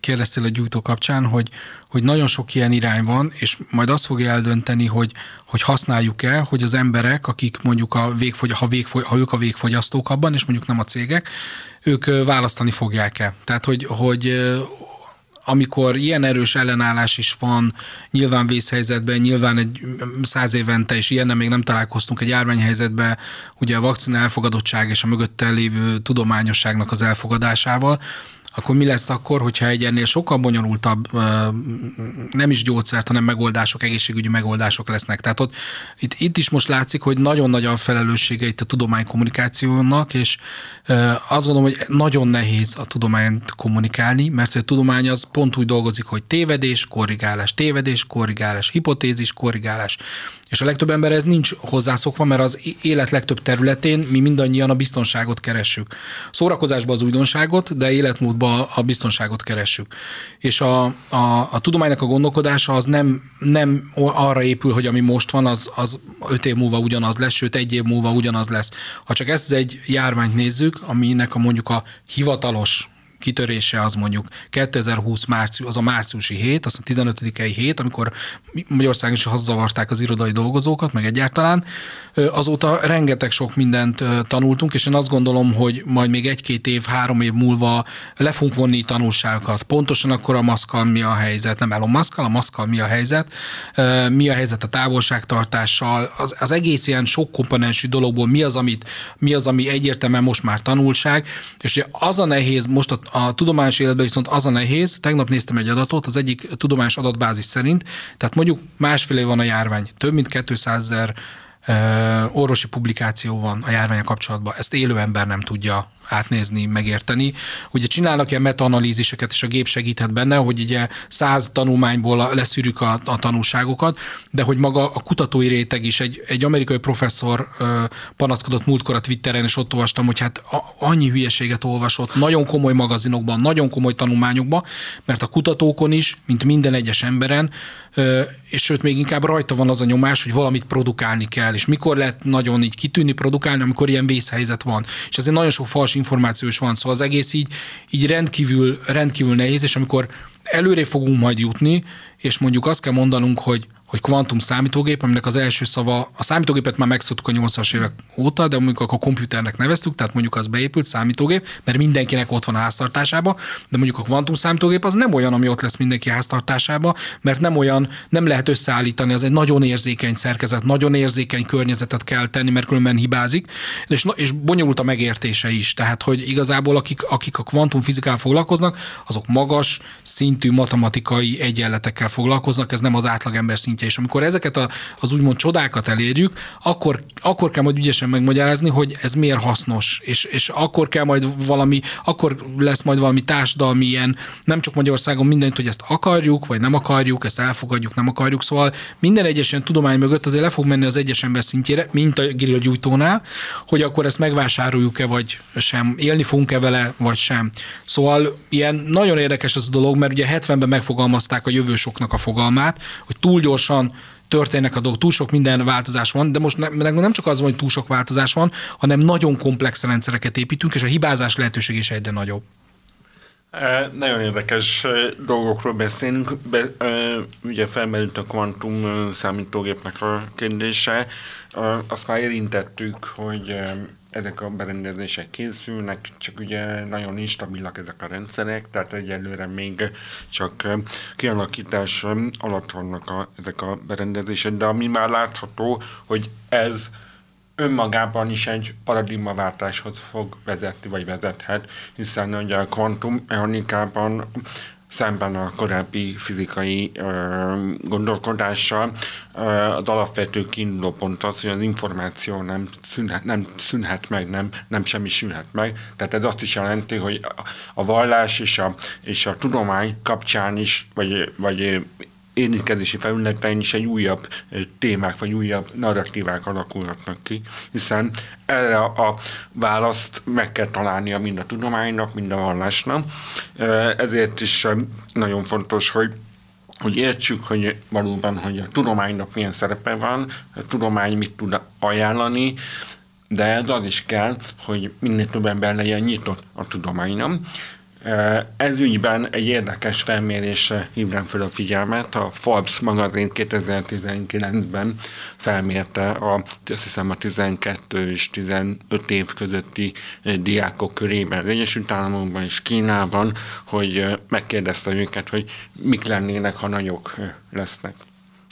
kérdeztél a gyújtó kapcsán, hogy, hogy nagyon sok ilyen irány van, és majd azt fogja eldönteni, hogy, hogy használjuk-e, hogy az emberek, akik mondjuk a végfogy, ha, végfogy, ha ők a végfogyasztók abban, és mondjuk nem a cégek, ők választani fogják-e. Tehát, hogy, hogy amikor ilyen erős ellenállás is van, nyilván vészhelyzetben, nyilván egy száz évente, és ilyennel még nem találkoztunk egy járványhelyzetben, ugye a vakcina elfogadottság és a mögötte lévő tudományosságnak az elfogadásával, akkor mi lesz akkor, hogyha egy ennél sokkal bonyolultabb, nem is gyógyszert, hanem megoldások, egészségügyi megoldások lesznek. Tehát ott, itt, itt is most látszik, hogy nagyon nagy a felelőssége itt a tudománykommunikációnak, és azt gondolom, hogy nagyon nehéz a tudományt kommunikálni, mert a tudomány az pont úgy dolgozik, hogy tévedés, korrigálás, tévedés, korrigálás, hipotézis, korrigálás. És a legtöbb ember ez nincs hozzászokva, mert az élet legtöbb területén mi mindannyian a biztonságot keressük. Szórakozásban az újdonságot, de életmódban a biztonságot keressük. És a, a, a tudománynak a gondolkodása az nem, nem arra épül, hogy ami most van, az, az öt év múlva ugyanaz lesz, sőt egy év múlva ugyanaz lesz. Ha csak ezt egy járványt nézzük, aminek a mondjuk a hivatalos kitörése az mondjuk 2020 március, az a márciusi hét, az a 15 hét, amikor Magyarországon is hazzavarták az irodai dolgozókat, meg egyáltalán. Azóta rengeteg sok mindent tanultunk, és én azt gondolom, hogy majd még egy-két év, három év múlva le fogunk vonni tanulságokat. Pontosan akkor a maszkal mi a helyzet, nem Elon Muskal, a maszkal mi a helyzet, mi a helyzet a távolságtartással, az, az egész ilyen sok komponensű dologból mi az, amit, mi az, ami egyértelműen most már tanulság, és ugye az a nehéz most a, a tudományos életben viszont az a nehéz, tegnap néztem egy adatot, az egyik tudományos adatbázis szerint, tehát mondjuk másfél év van a járvány, több mint 200 ezer orvosi publikáció van a járványa kapcsolatban, ezt élő ember nem tudja átnézni, megérteni. Ugye csinálnak ilyen metaanalíziseket, és a gép segíthet benne, hogy ugye száz tanulmányból leszűrjük a, a tanulságokat, de hogy maga a kutatói réteg is, egy, egy amerikai professzor panaszkodott múltkor a Twitteren, és ott olvastam, hogy hát annyi hülyeséget olvasott, nagyon komoly magazinokban, nagyon komoly tanulmányokban, mert a kutatókon is, mint minden egyes emberen, és sőt, még inkább rajta van az a nyomás, hogy valamit produkálni kell, és mikor lehet nagyon így kitűnni, produkálni, amikor ilyen vészhelyzet van. És ezért nagyon sok fals információ is van, szóval az egész így, így rendkívül, rendkívül nehéz, és amikor előre fogunk majd jutni, és mondjuk azt kell mondanunk, hogy hogy kvantum számítógép, aminek az első szava, a számítógépet már megszoktuk a 80-as évek óta, de mondjuk akkor a komputernek neveztük, tehát mondjuk az beépült számítógép, mert mindenkinek ott van a háztartásába, de mondjuk a kvantum számítógép az nem olyan, ami ott lesz mindenki háztartásába, mert nem olyan, nem lehet összeállítani, az egy nagyon érzékeny szerkezet, nagyon érzékeny környezetet kell tenni, mert különben hibázik, és, és bonyolult a megértése is. Tehát, hogy igazából akik, akik a kvantumfizikával foglalkoznak, azok magas szintű matematikai egyenletekkel foglalkoznak, ez nem az átlagember szintje szintje. És amikor ezeket a, az úgymond csodákat elérjük, akkor, akkor kell majd ügyesen megmagyarázni, hogy ez miért hasznos. És, és akkor kell majd valami, akkor lesz majd valami társadalmi ilyen, nem csak Magyarországon mindent, hogy ezt akarjuk, vagy nem akarjuk, ezt elfogadjuk, nem akarjuk. Szóval minden egyes tudomány mögött azért le fog menni az egyes ember szintjére, mint a grill gyújtónál, hogy akkor ezt megvásároljuk-e, vagy sem, élni fogunk-e vele, vagy sem. Szóval ilyen nagyon érdekes ez a dolog, mert ugye 70-ben megfogalmazták a jövősoknak a fogalmát, hogy túl gyorsan gyorsan történnek a dolgok, túl sok minden változás van, de most nem, nem csak az van, hogy túl sok változás van, hanem nagyon komplex rendszereket építünk, és a hibázás lehetőség is egyre nagyobb. E, nagyon érdekes dolgokról beszélünk. Be, e, ugye felmerült a kvantum számítógépnek a kérdése. E, azt már érintettük, hogy ezek a berendezések készülnek, csak ugye nagyon instabilak ezek a rendszerek, tehát egyelőre még csak kialakítás alatt vannak a, ezek a berendezések, de ami már látható, hogy ez önmagában is egy paradigmaváltáshoz fog vezetni, vagy vezethet, hiszen ugye a kvantum mechanikában szemben a korábbi fizikai ö, gondolkodással ö, az alapvető kiinduló pont az, hogy az információ nem szűnhet, nem szűnhet meg, nem, nem semmisülhet meg. Tehát ez azt is jelenti, hogy a, a vallás és a, és a tudomány kapcsán is, vagy, vagy érintkezési felületein is egy újabb témák, vagy újabb narratívák alakulhatnak ki, hiszen erre a választ meg kell találnia mind a tudománynak, mind a vallásnak. Ezért is nagyon fontos, hogy hogy értsük, hogy valóban, hogy a tudománynak milyen szerepe van, a tudomány mit tud ajánlani, de ez az is kell, hogy minél több ember legyen nyitott a tudománynak. Ez ügyben egy érdekes felmérésre hívnám fel a figyelmet. A Forbes magazin 2019-ben felmérte a, azt hiszem a 12 és 15 év közötti diákok körében az Egyesült Államokban és Kínában, hogy megkérdezte őket, hogy mik lennének, ha nagyok lesznek.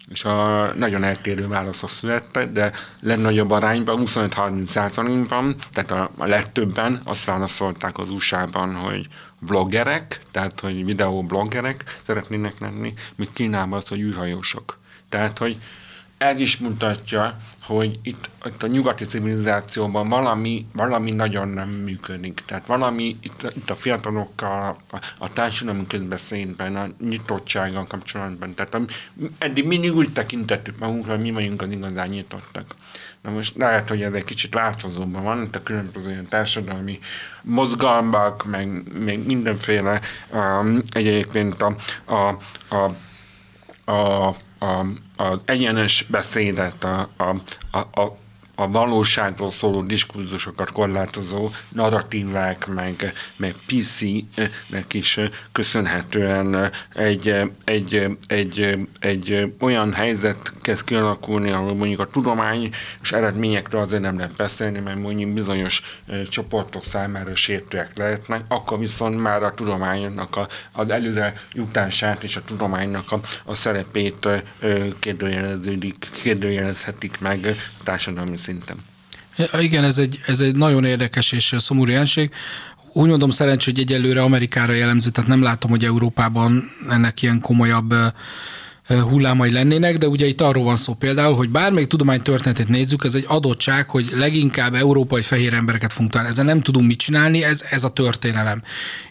és a nagyon eltérő válaszok születtek, de legnagyobb arányban, 25-30 százalékban, tehát a, a legtöbben azt válaszolták az USA-ban, hogy vloggerek, tehát hogy videobloggerek szeretnének lenni, míg Kínában az, hogy űrhajósok. Tehát, hogy ez is mutatja, hogy itt, itt a nyugati civilizációban valami, valami nagyon nem működik. Tehát valami itt, itt a fiatalokkal, a, a társadalmi közbeszédben, a nyitottsággal kapcsolatban. Tehát a, eddig mindig úgy tekintettük magunkra, hogy mi vagyunk az igazán nyitottak. Na most lehet, hogy ez egy kicsit változóban van, itt a különböző társadalmi mozgalmak, meg még mindenféle um, egyébként a, a, a, a, a az egyenes beszédet, a, a, a, a a valóságról szóló diskurzusokat korlátozó narratívák, meg, meg PC-nek is köszönhetően egy, egy, egy, egy olyan helyzet kezd kialakulni, ahol mondjuk a tudomány és eredményekről azért nem lehet beszélni, mert mondjuk bizonyos csoportok számára sértőek lehetnek, akkor viszont már a tudománynak a, az előre jutását és a tudománynak a, a szerepét kérdőjeleződik, kérdőjelezhetik meg társadalmi szinten. Igen, ez egy, ez egy nagyon érdekes és szomorú jelenség. Úgy mondom szerencsé, hogy egyelőre Amerikára jellemző, tehát nem látom, hogy Európában ennek ilyen komolyabb hullámai lennének, de ugye itt arról van szó például, hogy bármelyik tudománytörténetét nézzük, ez egy adottság, hogy leginkább európai fehér embereket fogunk találni. Ezzel nem tudunk mit csinálni, ez, ez a történelem.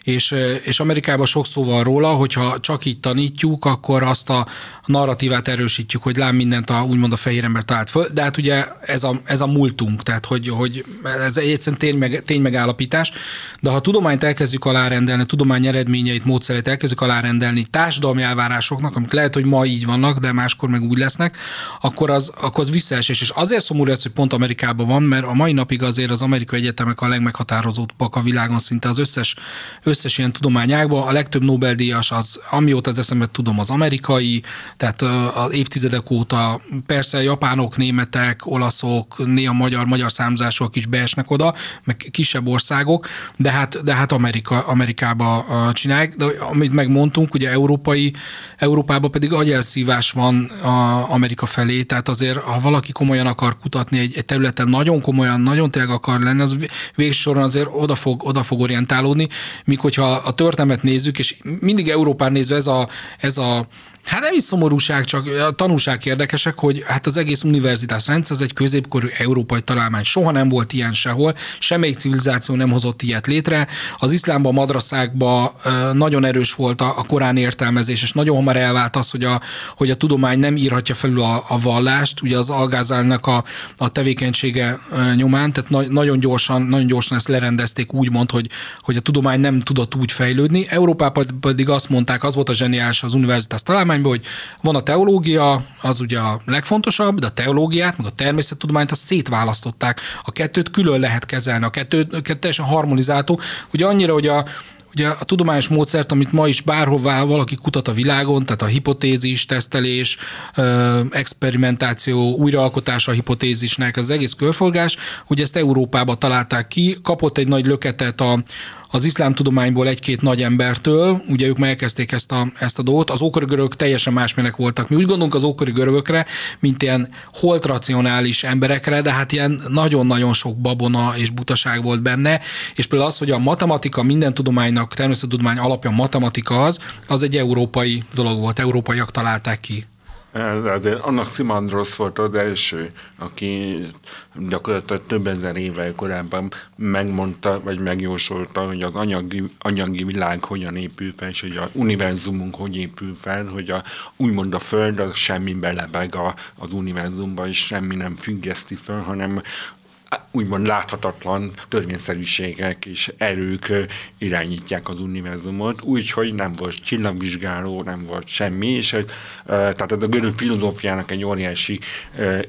És, és Amerikában sok szó van róla, hogyha csak így tanítjuk, akkor azt a narratívát erősítjük, hogy lám mindent a, úgymond a fehér ember talált föl, de hát ugye ez a, ez a múltunk, tehát hogy, hogy ez egyszerűen tény, meg, tény megállapítás, de ha a tudományt elkezdjük alárendelni, tudomány eredményeit, módszereit elkezdjük alárendelni társadalmi elvárásoknak, amik lehet, hogy ma így vannak, de máskor meg úgy lesznek, akkor az, akkor az visszaesés. És azért szomorú ez, hogy pont Amerikában van, mert a mai napig azért az amerikai egyetemek a legmeghatározóbbak a világon szinte az összes, összes ilyen tudományákban. A legtöbb Nobel-díjas az, amióta az eszembe tudom, az amerikai, tehát az évtizedek óta persze japánok, németek, olaszok, néha magyar, magyar számzások is beesnek oda, meg kisebb országok, de hát, de hát Amerika, Amerikába csinálják. De amit megmondtunk, ugye európai, Európában pedig agyelszívás van a Amerika felé, tehát azért, ha valaki komolyan akar kutatni egy, egy területen, nagyon komolyan, nagyon tényleg akar lenni, az végsősoron azért oda fog, oda fog orientálódni, míg hogyha a történetet nézzük, és mindig Európán nézve ez a, ez a Hát nem is szomorúság, csak a tanúság érdekesek, hogy hát az egész univerzitás rendszer az egy középkorú európai találmány. Soha nem volt ilyen sehol, semmelyik civilizáció nem hozott ilyet létre. Az iszlámban, madraszákban nagyon erős volt a, a korán értelmezés, és nagyon hamar elvált az, hogy a, hogy a tudomány nem írhatja felül a, a vallást, ugye az algázálnak a, a tevékenysége nyomán, tehát na, nagyon gyorsan, nagyon gyorsan ezt lerendezték úgy mond, hogy, hogy a tudomány nem tudott úgy fejlődni. Európában pedig azt mondták, az volt a zseniális az univerzitás találmány, tudományban, hogy van a teológia, az ugye a legfontosabb, de a teológiát, meg a természettudományt azt szétválasztották. A kettőt külön lehet kezelni, a kettőt, a kettő teljesen harmonizáltó. Ugye annyira, hogy a, Ugye a tudományos módszert, amit ma is bárhová valaki kutat a világon, tehát a hipotézis, tesztelés, experimentáció, újraalkotása a hipotézisnek, az egész körforgás, ugye ezt Európába találták ki, kapott egy nagy löketet a, az iszlám tudományból egy-két nagy embertől, ugye ők megkezdték ezt a, ezt a dolgot, az ókori görögök teljesen másmilyenek voltak. Mi úgy gondolunk az ókori görögökre, mint ilyen holtracionális emberekre, de hát ilyen nagyon-nagyon sok babona és butaság volt benne, és például az, hogy a matematika minden tudománynak, természettudomány alapja matematika az, az egy európai dolog volt, európaiak találták ki. Azért annak Simandrosz volt az első, aki gyakorlatilag több ezer évvel korábban megmondta, vagy megjósolta, hogy az anyagi, anyagi világ hogyan épül fel, és hogy a univerzumunk hogy épül fel, hogy a, úgymond a Föld az semmi belebeg a, az univerzumba, és semmi nem függeszti fel, hanem úgymond láthatatlan törvényszerűségek és erők irányítják az univerzumot, úgyhogy nem volt csillagvizsgáló, nem volt semmi, és tehát ez a görög filozófiának egy óriási,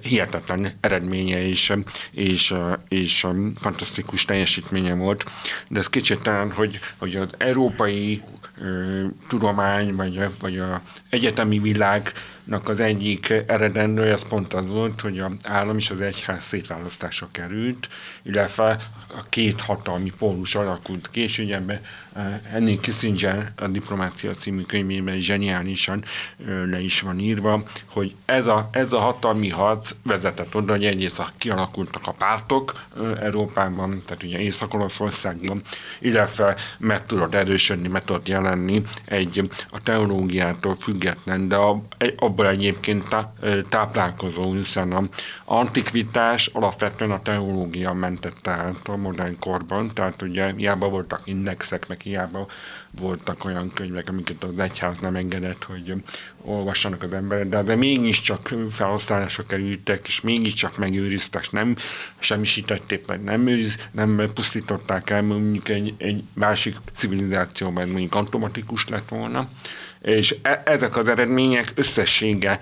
hihetetlen eredménye és, és, és fantasztikus teljesítménye volt, de ez kicsit hogy, hogy az európai tudomány, vagy, vagy a egyetemi világ az egyik eredendő, az pont az volt, hogy az állam és az egyház szétválasztásra került, illetve a két hatalmi pólus alakult ki, és ugye ebbe Henry Kissinger a Diplomácia című könyvében zseniálisan le is van írva, hogy ez a, ez a hatalmi harc vezetett oda, hogy egyrészt kialakultak a pártok Európában, tehát ugye Észak-Olaszországban, illetve meg tudott erősödni, meg tudott jelenni egy a teológiától független, de abból egyébként táplálkozó, hiszen a antikvitás alapvetően a teológia mentette át a modern korban, tehát ugye hiába voltak indexek, meg hiába voltak olyan könyvek, amiket az egyház nem engedett, hogy olvassanak az emberek, de, de mégiscsak felhasználásra kerültek, és mégiscsak megőriztek, nem semmisítették meg, nem, őriz, nem pusztították el, mondjuk egy, egy másik civilizációban mondjuk automatikus lett volna. És e, ezek az eredmények összessége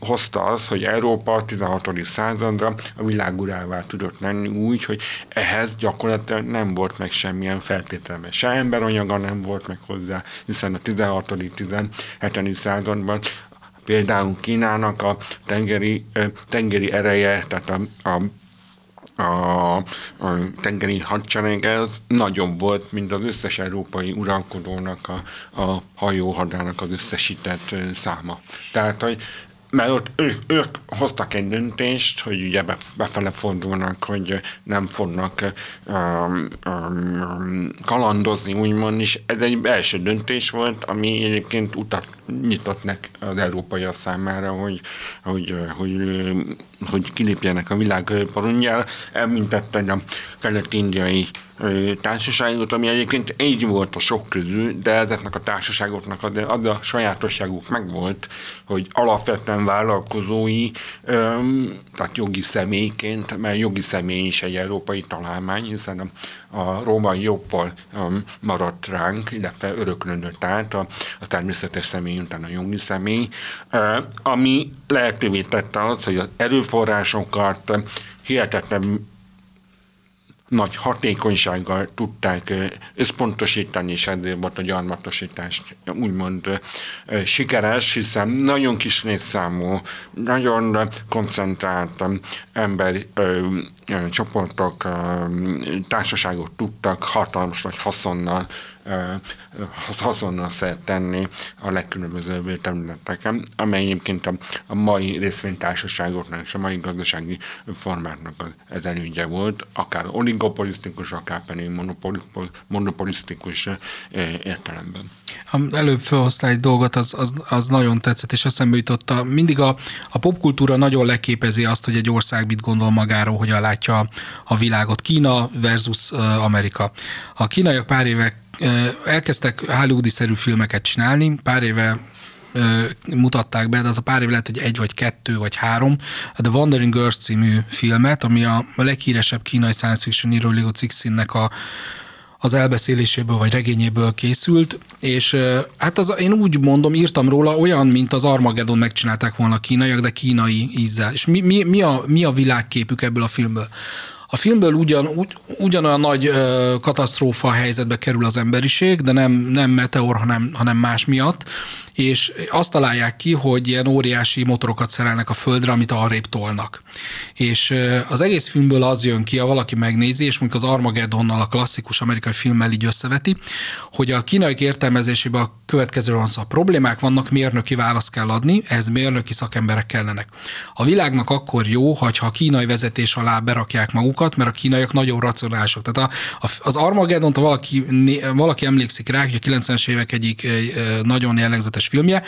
hozta az, hogy Európa a 16. századra a világurává tudott lenni úgy, hogy ehhez gyakorlatilag nem volt meg semmilyen feltételme. Se emberanyaga nem volt meg hozzá, hiszen a 16. 17. században például Kínának a tengeri, tengeri ereje, tehát a, a a, a tengeri hadserege az nagyobb volt, mint az összes európai uralkodónak a, a hajóhadának az összesített száma. Tehát, hogy mert ott ők, ők hoztak egy döntést, hogy ugye befele fordulnak, hogy nem fognak um, um, kalandozni, úgymond, és ez egy első döntés volt, ami egyébként utat nyitott nek az európaiak számára, hogy, hogy, hogy, hogy kilépjenek a világ parundjára. Említette a kelet-indiai társaságot, ami egyébként így volt a sok közül, de ezeknek a társaságoknak az, az a sajátosságuk megvolt, hogy alapvetően vállalkozói, tehát jogi személyként, mert jogi személy is egy európai találmány, hiszen a római jobbal maradt ránk, illetve öröklődött át a, a természetes személy után a jogi személy, ami lehetővé tette az, hogy az erőforrásokat hihetetlen nagy hatékonysággal tudták összpontosítani, és ezért volt a gyarmatosítás úgymond sikeres, hiszen nagyon kis létszámú, nagyon koncentrált ember csoportok, társaságok tudtak hatalmas nagy haszonnal haszonnal szert tenni a legkülönbözőbb területeken, amely egyébként a, a mai részvénytársaságoknak és a mai gazdasági formáknak az, ez elődje volt, akár oligopolisztikus, akár pedig monopolisztikus értelemben. Előbb felhoztál egy dolgot, az, az, az nagyon tetszett, és eszembe jutott, mindig a, a popkultúra nagyon leképezi azt, hogy egy ország mit gondol magáról, hogyan látja a világot. Kína versus Amerika. A kínaiak pár évek elkezdtek hollywoodi-szerű filmeket csinálni, pár éve mutatták be, de az a pár év lehet, hogy egy vagy kettő vagy három, a The Wandering Girls című filmet, ami a leghíresebb kínai science fiction író Liu Cixinnek a az elbeszéléséből vagy regényéből készült, és hát az, én úgy mondom, írtam róla olyan, mint az Armageddon megcsinálták volna a kínaiak, de kínai ízzel. És mi, mi, mi, a, mi a világképük ebből a filmből? A filmből ugyan, ugy, ugyanolyan nagy ö, katasztrófa helyzetbe kerül az emberiség, de nem, nem meteor, hanem, hanem más miatt, és azt találják ki, hogy ilyen óriási motorokat szerelnek a földre, amit arrébb tolnak. És az egész filmből az jön ki, ha valaki megnézi, és mondjuk az Armageddonnal, a klasszikus amerikai filmmel így összeveti, hogy a kínai értelmezésében a következő van szó. Problémák vannak, mérnöki választ kell adni, ehhez mérnöki szakemberek kellenek. A világnak akkor jó, hogyha a kínai vezetés alá berakják magukat, mert a kínaiak nagyon racionálisak. Tehát a, a, az Armageddon, valaki, valaki emlékszik rá, hogy a 90-es évek egyik nagyon jellegzetes filmje,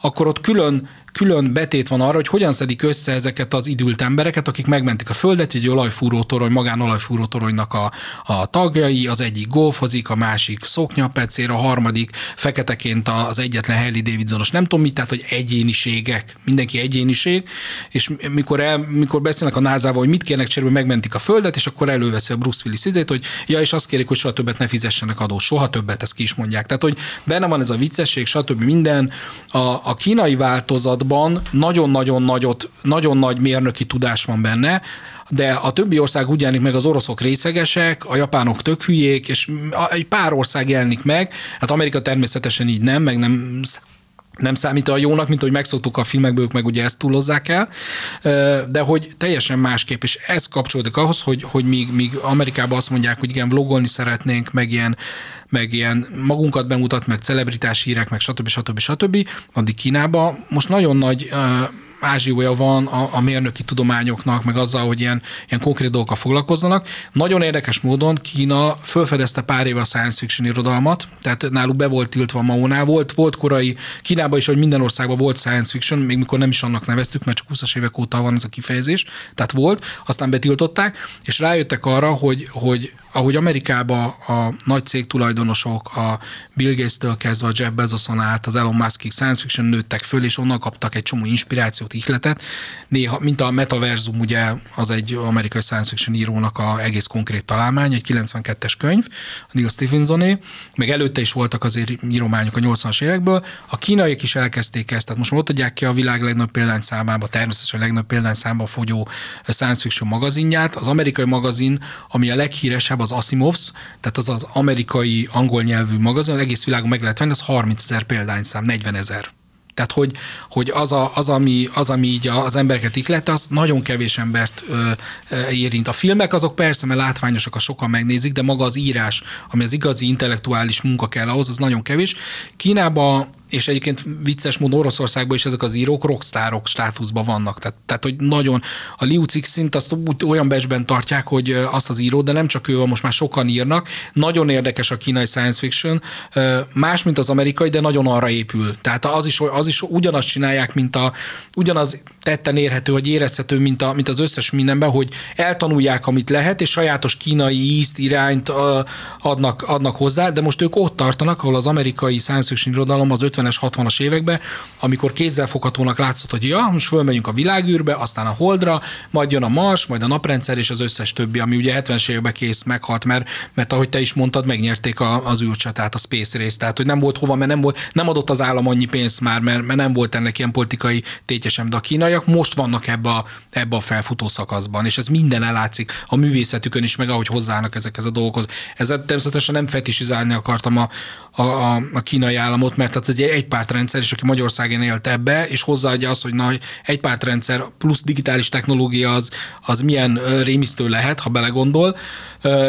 akkor ott külön külön betét van arra, hogy hogyan szedik össze ezeket az idült embereket, akik megmentik a földet, egy olajfúrótorony, magán olajfúrótoronynak a, a tagjai, az egyik golfozik, a másik szoknyapecér, a harmadik feketeként az egyetlen Harley Davidsonos, nem tudom mit, tehát hogy egyéniségek, mindenki egyéniség, és mikor, el, mikor beszélnek a názával, hogy mit kérnek cserébe, megmentik a földet, és akkor előveszi a Bruce Willis izét, hogy ja, és azt kérik, hogy soha többet ne fizessenek adót, soha többet, ezt ki is mondják. Tehát, hogy benne van ez a viccesség, stb. minden. A, a kínai változat ágazatban nagyon-nagyon nagyot, nagyon nagy mérnöki tudás van benne, de a többi ország úgy jelenik meg, az oroszok részegesek, a japánok tök hülyék, és egy pár ország jelenik meg, hát Amerika természetesen így nem, meg nem nem számít a jónak, mint hogy megszoktuk a filmekből, ők meg ugye ezt túlozzák el, de hogy teljesen másképp, és ez kapcsolódik ahhoz, hogy, hogy míg, míg Amerikában azt mondják, hogy igen, vlogolni szeretnénk, meg ilyen, meg ilyen magunkat bemutat, meg celebritás hírek, meg stb. stb. stb. Addig Kínában most nagyon nagy ázsiója van a, a mérnöki tudományoknak, meg azzal, hogy ilyen, ilyen konkrét dolgokkal foglalkozzanak. Nagyon érdekes módon Kína felfedezte pár éve a science fiction irodalmat, tehát náluk be volt tiltva a Maonál, volt, volt korai, Kínában is, hogy minden országban volt science fiction, még mikor nem is annak neveztük, mert csak 20-as évek óta van ez a kifejezés, tehát volt, aztán betiltották, és rájöttek arra, hogy, hogy ahogy Amerikában a nagy cég tulajdonosok, a Bill Gates-től kezdve a Jeff Bezoson át, az Elon Muskig science fiction nőttek föl, és onnan kaptak egy csomó inspirációt, ihletet. Néha, mint a Metaverzum, ugye az egy amerikai science fiction írónak a egész konkrét találmány, egy 92-es könyv, a Neil Stephensoné, meg előtte is voltak azért írományok a 80-as évekből. A kínaiak is elkezdték ezt, tehát most már ott adják ki a világ legnagyobb példányszámába, természetesen a legnagyobb példányszámába fogyó science fiction magazinját. Az amerikai magazin, ami a leghíresebb, az Asimovs, tehát az az amerikai angol nyelvű magazin, az egész világon meg lehet venni, az 30 ezer példányszám, 40 ezer. Tehát, hogy, hogy az, a, az, ami, az, ami így az embereket iklette, az nagyon kevés embert ö, ö, érint. A filmek azok persze, mert látványosak, a sokan megnézik, de maga az írás, ami az igazi intellektuális munka kell ahhoz, az nagyon kevés. Kínában és egyébként vicces módon Oroszországban is ezek az írók rockstárok státuszban vannak. Tehát, tehát hogy nagyon a Liu Cixint azt olyan becsben tartják, hogy azt az író, de nem csak ő, most már sokan írnak. Nagyon érdekes a kínai science fiction, más, mint az amerikai, de nagyon arra épül. Tehát az is, az is ugyanazt csinálják, mint a, ugyanaz tetten érhető, vagy érezhető, mint, a, mint az összes mindenben, hogy eltanulják, amit lehet, és sajátos kínai ízt, irányt adnak, adnak hozzá, de most ők ott tartanak, ahol az amerikai science fiction irodalom az 50-es, 60-as években, amikor kézzelfoghatónak látszott, hogy ja, most fölmegyünk a világűrbe, aztán a Holdra, majd jön a Mars, majd a naprendszer és az összes többi, ami ugye 70-es években kész, meghalt, mert, mert ahogy te is mondtad, megnyerték a, az űrcsatát, a Space Race, tehát hogy nem volt hova, mert nem, volt, nem adott az állam annyi pénzt már, mert, mert nem volt ennek ilyen politikai tétjesem, de a kínaiak most vannak ebbe a, ebbe a felfutó szakaszban, és ez minden elátszik a művészetükön is, meg ahogy hozzáállnak ezekhez a dolgokhoz. Ezzel természetesen nem fetisizálni akartam a, a, a, a kínai államot, mert ez egy egypártrendszer, és aki Magyarországon élt ebbe, és hozzáadja azt, hogy na, egypártrendszer plusz digitális technológia az, az milyen rémisztő lehet, ha belegondol,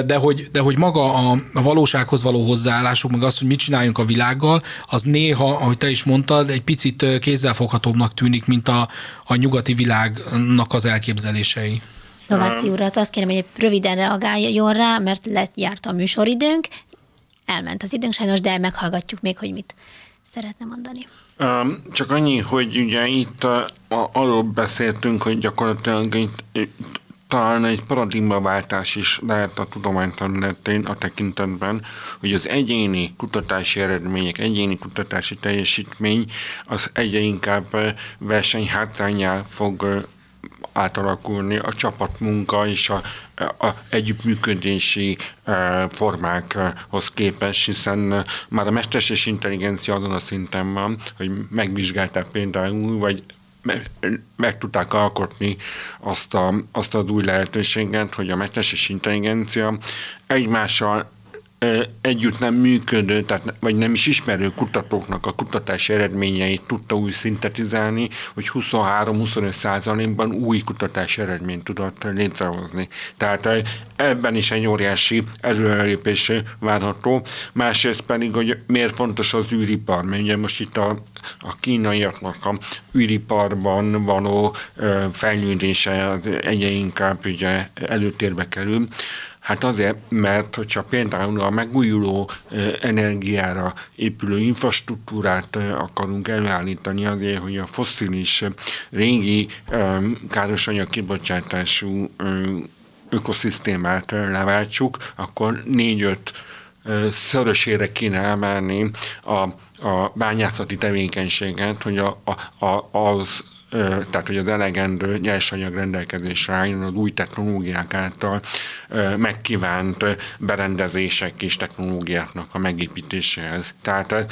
de hogy, de hogy maga a, a valósághoz való hozzáállásuk, meg azt, hogy mit csináljunk a világgal, az néha, ahogy te is mondtad, egy picit kézzelfoghatóbbnak tűnik, mint a, a nyugati világnak az elképzelései. Novászi urat azt kérem, hogy röviden reagáljon rá, mert lett járt a műsoridőnk, elment az időnk sajnos, de meghallgatjuk még, hogy mit szeretne mondani. Csak annyi, hogy ugye itt a, a, arról beszéltünk, hogy gyakorlatilag itt, itt talán egy paradigmaváltás is lehet a tudomány területén a tekintetben, hogy az egyéni kutatási eredmények, egyéni kutatási teljesítmény az egyre inkább versenyhátrányá fog átalakulni a csapatmunka és a, a együttműködési e, formákhoz képest, hiszen már a mesterséges intelligencia azon a szinten van, hogy megvizsgálták például, vagy meg tudták alkotni azt, a, azt az új lehetőséget, hogy a mesterséges intelligencia egymással együtt nem működő, tehát, vagy nem is ismerő kutatóknak a kutatási eredményeit tudta úgy szintetizálni, hogy 23-25 százalékban új kutatási eredményt tudott létrehozni. Tehát ebben is egy óriási előrelépés várható. Másrészt pedig, hogy miért fontos az űripar, mert ugye most itt a, a kínaiaknak a űriparban való fejlődése egyre inkább ugye előtérbe kerül. Hát azért, mert hogyha például a megújuló energiára épülő infrastruktúrát akarunk előállítani azért, hogy a fosszilis régi károsanyag kibocsátású ökoszisztémát leváltsuk, akkor négy-öt szörösére kéne emelni a, a bányászati tevékenységet, hogy a, a, az tehát hogy az elegendő nyersanyag rendelkezésre álljon az új technológiák által megkívánt berendezések és technológiáknak a megépítéséhez. Tehát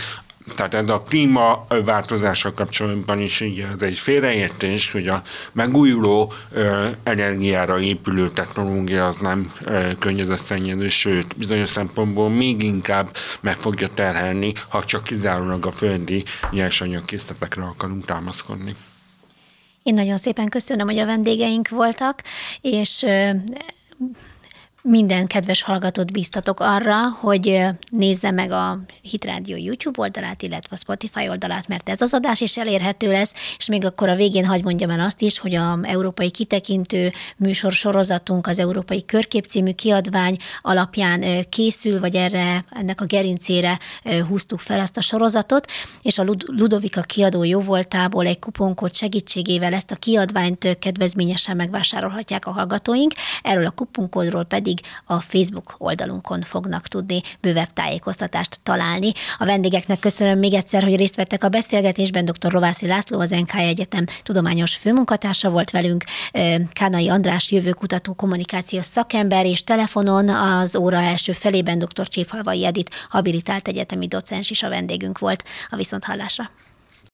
tehát ez a klímaváltozással kapcsolatban is ugye ez egy félreértés, hogy a megújuló ö, energiára épülő technológia az nem ö, környezetszennyező, sőt, bizonyos szempontból még inkább meg fogja terhelni, ha csak kizárólag a földi nyersanyagkészletekre akarunk támaszkodni. Én nagyon szépen köszönöm, hogy a vendégeink voltak, és minden kedves hallgatót biztatok arra, hogy nézze meg a Hitrádió YouTube oldalát, illetve a Spotify oldalát, mert ez az adás is elérhető lesz, és még akkor a végén hagy mondjam el azt is, hogy a Európai Kitekintő műsor sorozatunk az Európai Körkép című kiadvány alapján készül, vagy erre, ennek a gerincére húztuk fel ezt a sorozatot, és a Ludovika kiadó jóvoltából egy kuponkód segítségével ezt a kiadványt kedvezményesen megvásárolhatják a hallgatóink. Erről a kuponkódról pedig pedig a Facebook oldalunkon fognak tudni bővebb tájékoztatást találni. A vendégeknek köszönöm még egyszer, hogy részt vettek a beszélgetésben. Dr. Rovászi László, az NK Egyetem tudományos főmunkatársa volt velünk, Kánai András jövőkutató kommunikációs szakember, és telefonon az óra első felében dr. Cséfalvai Edit, habilitált egyetemi docens is a vendégünk volt a viszonthallásra.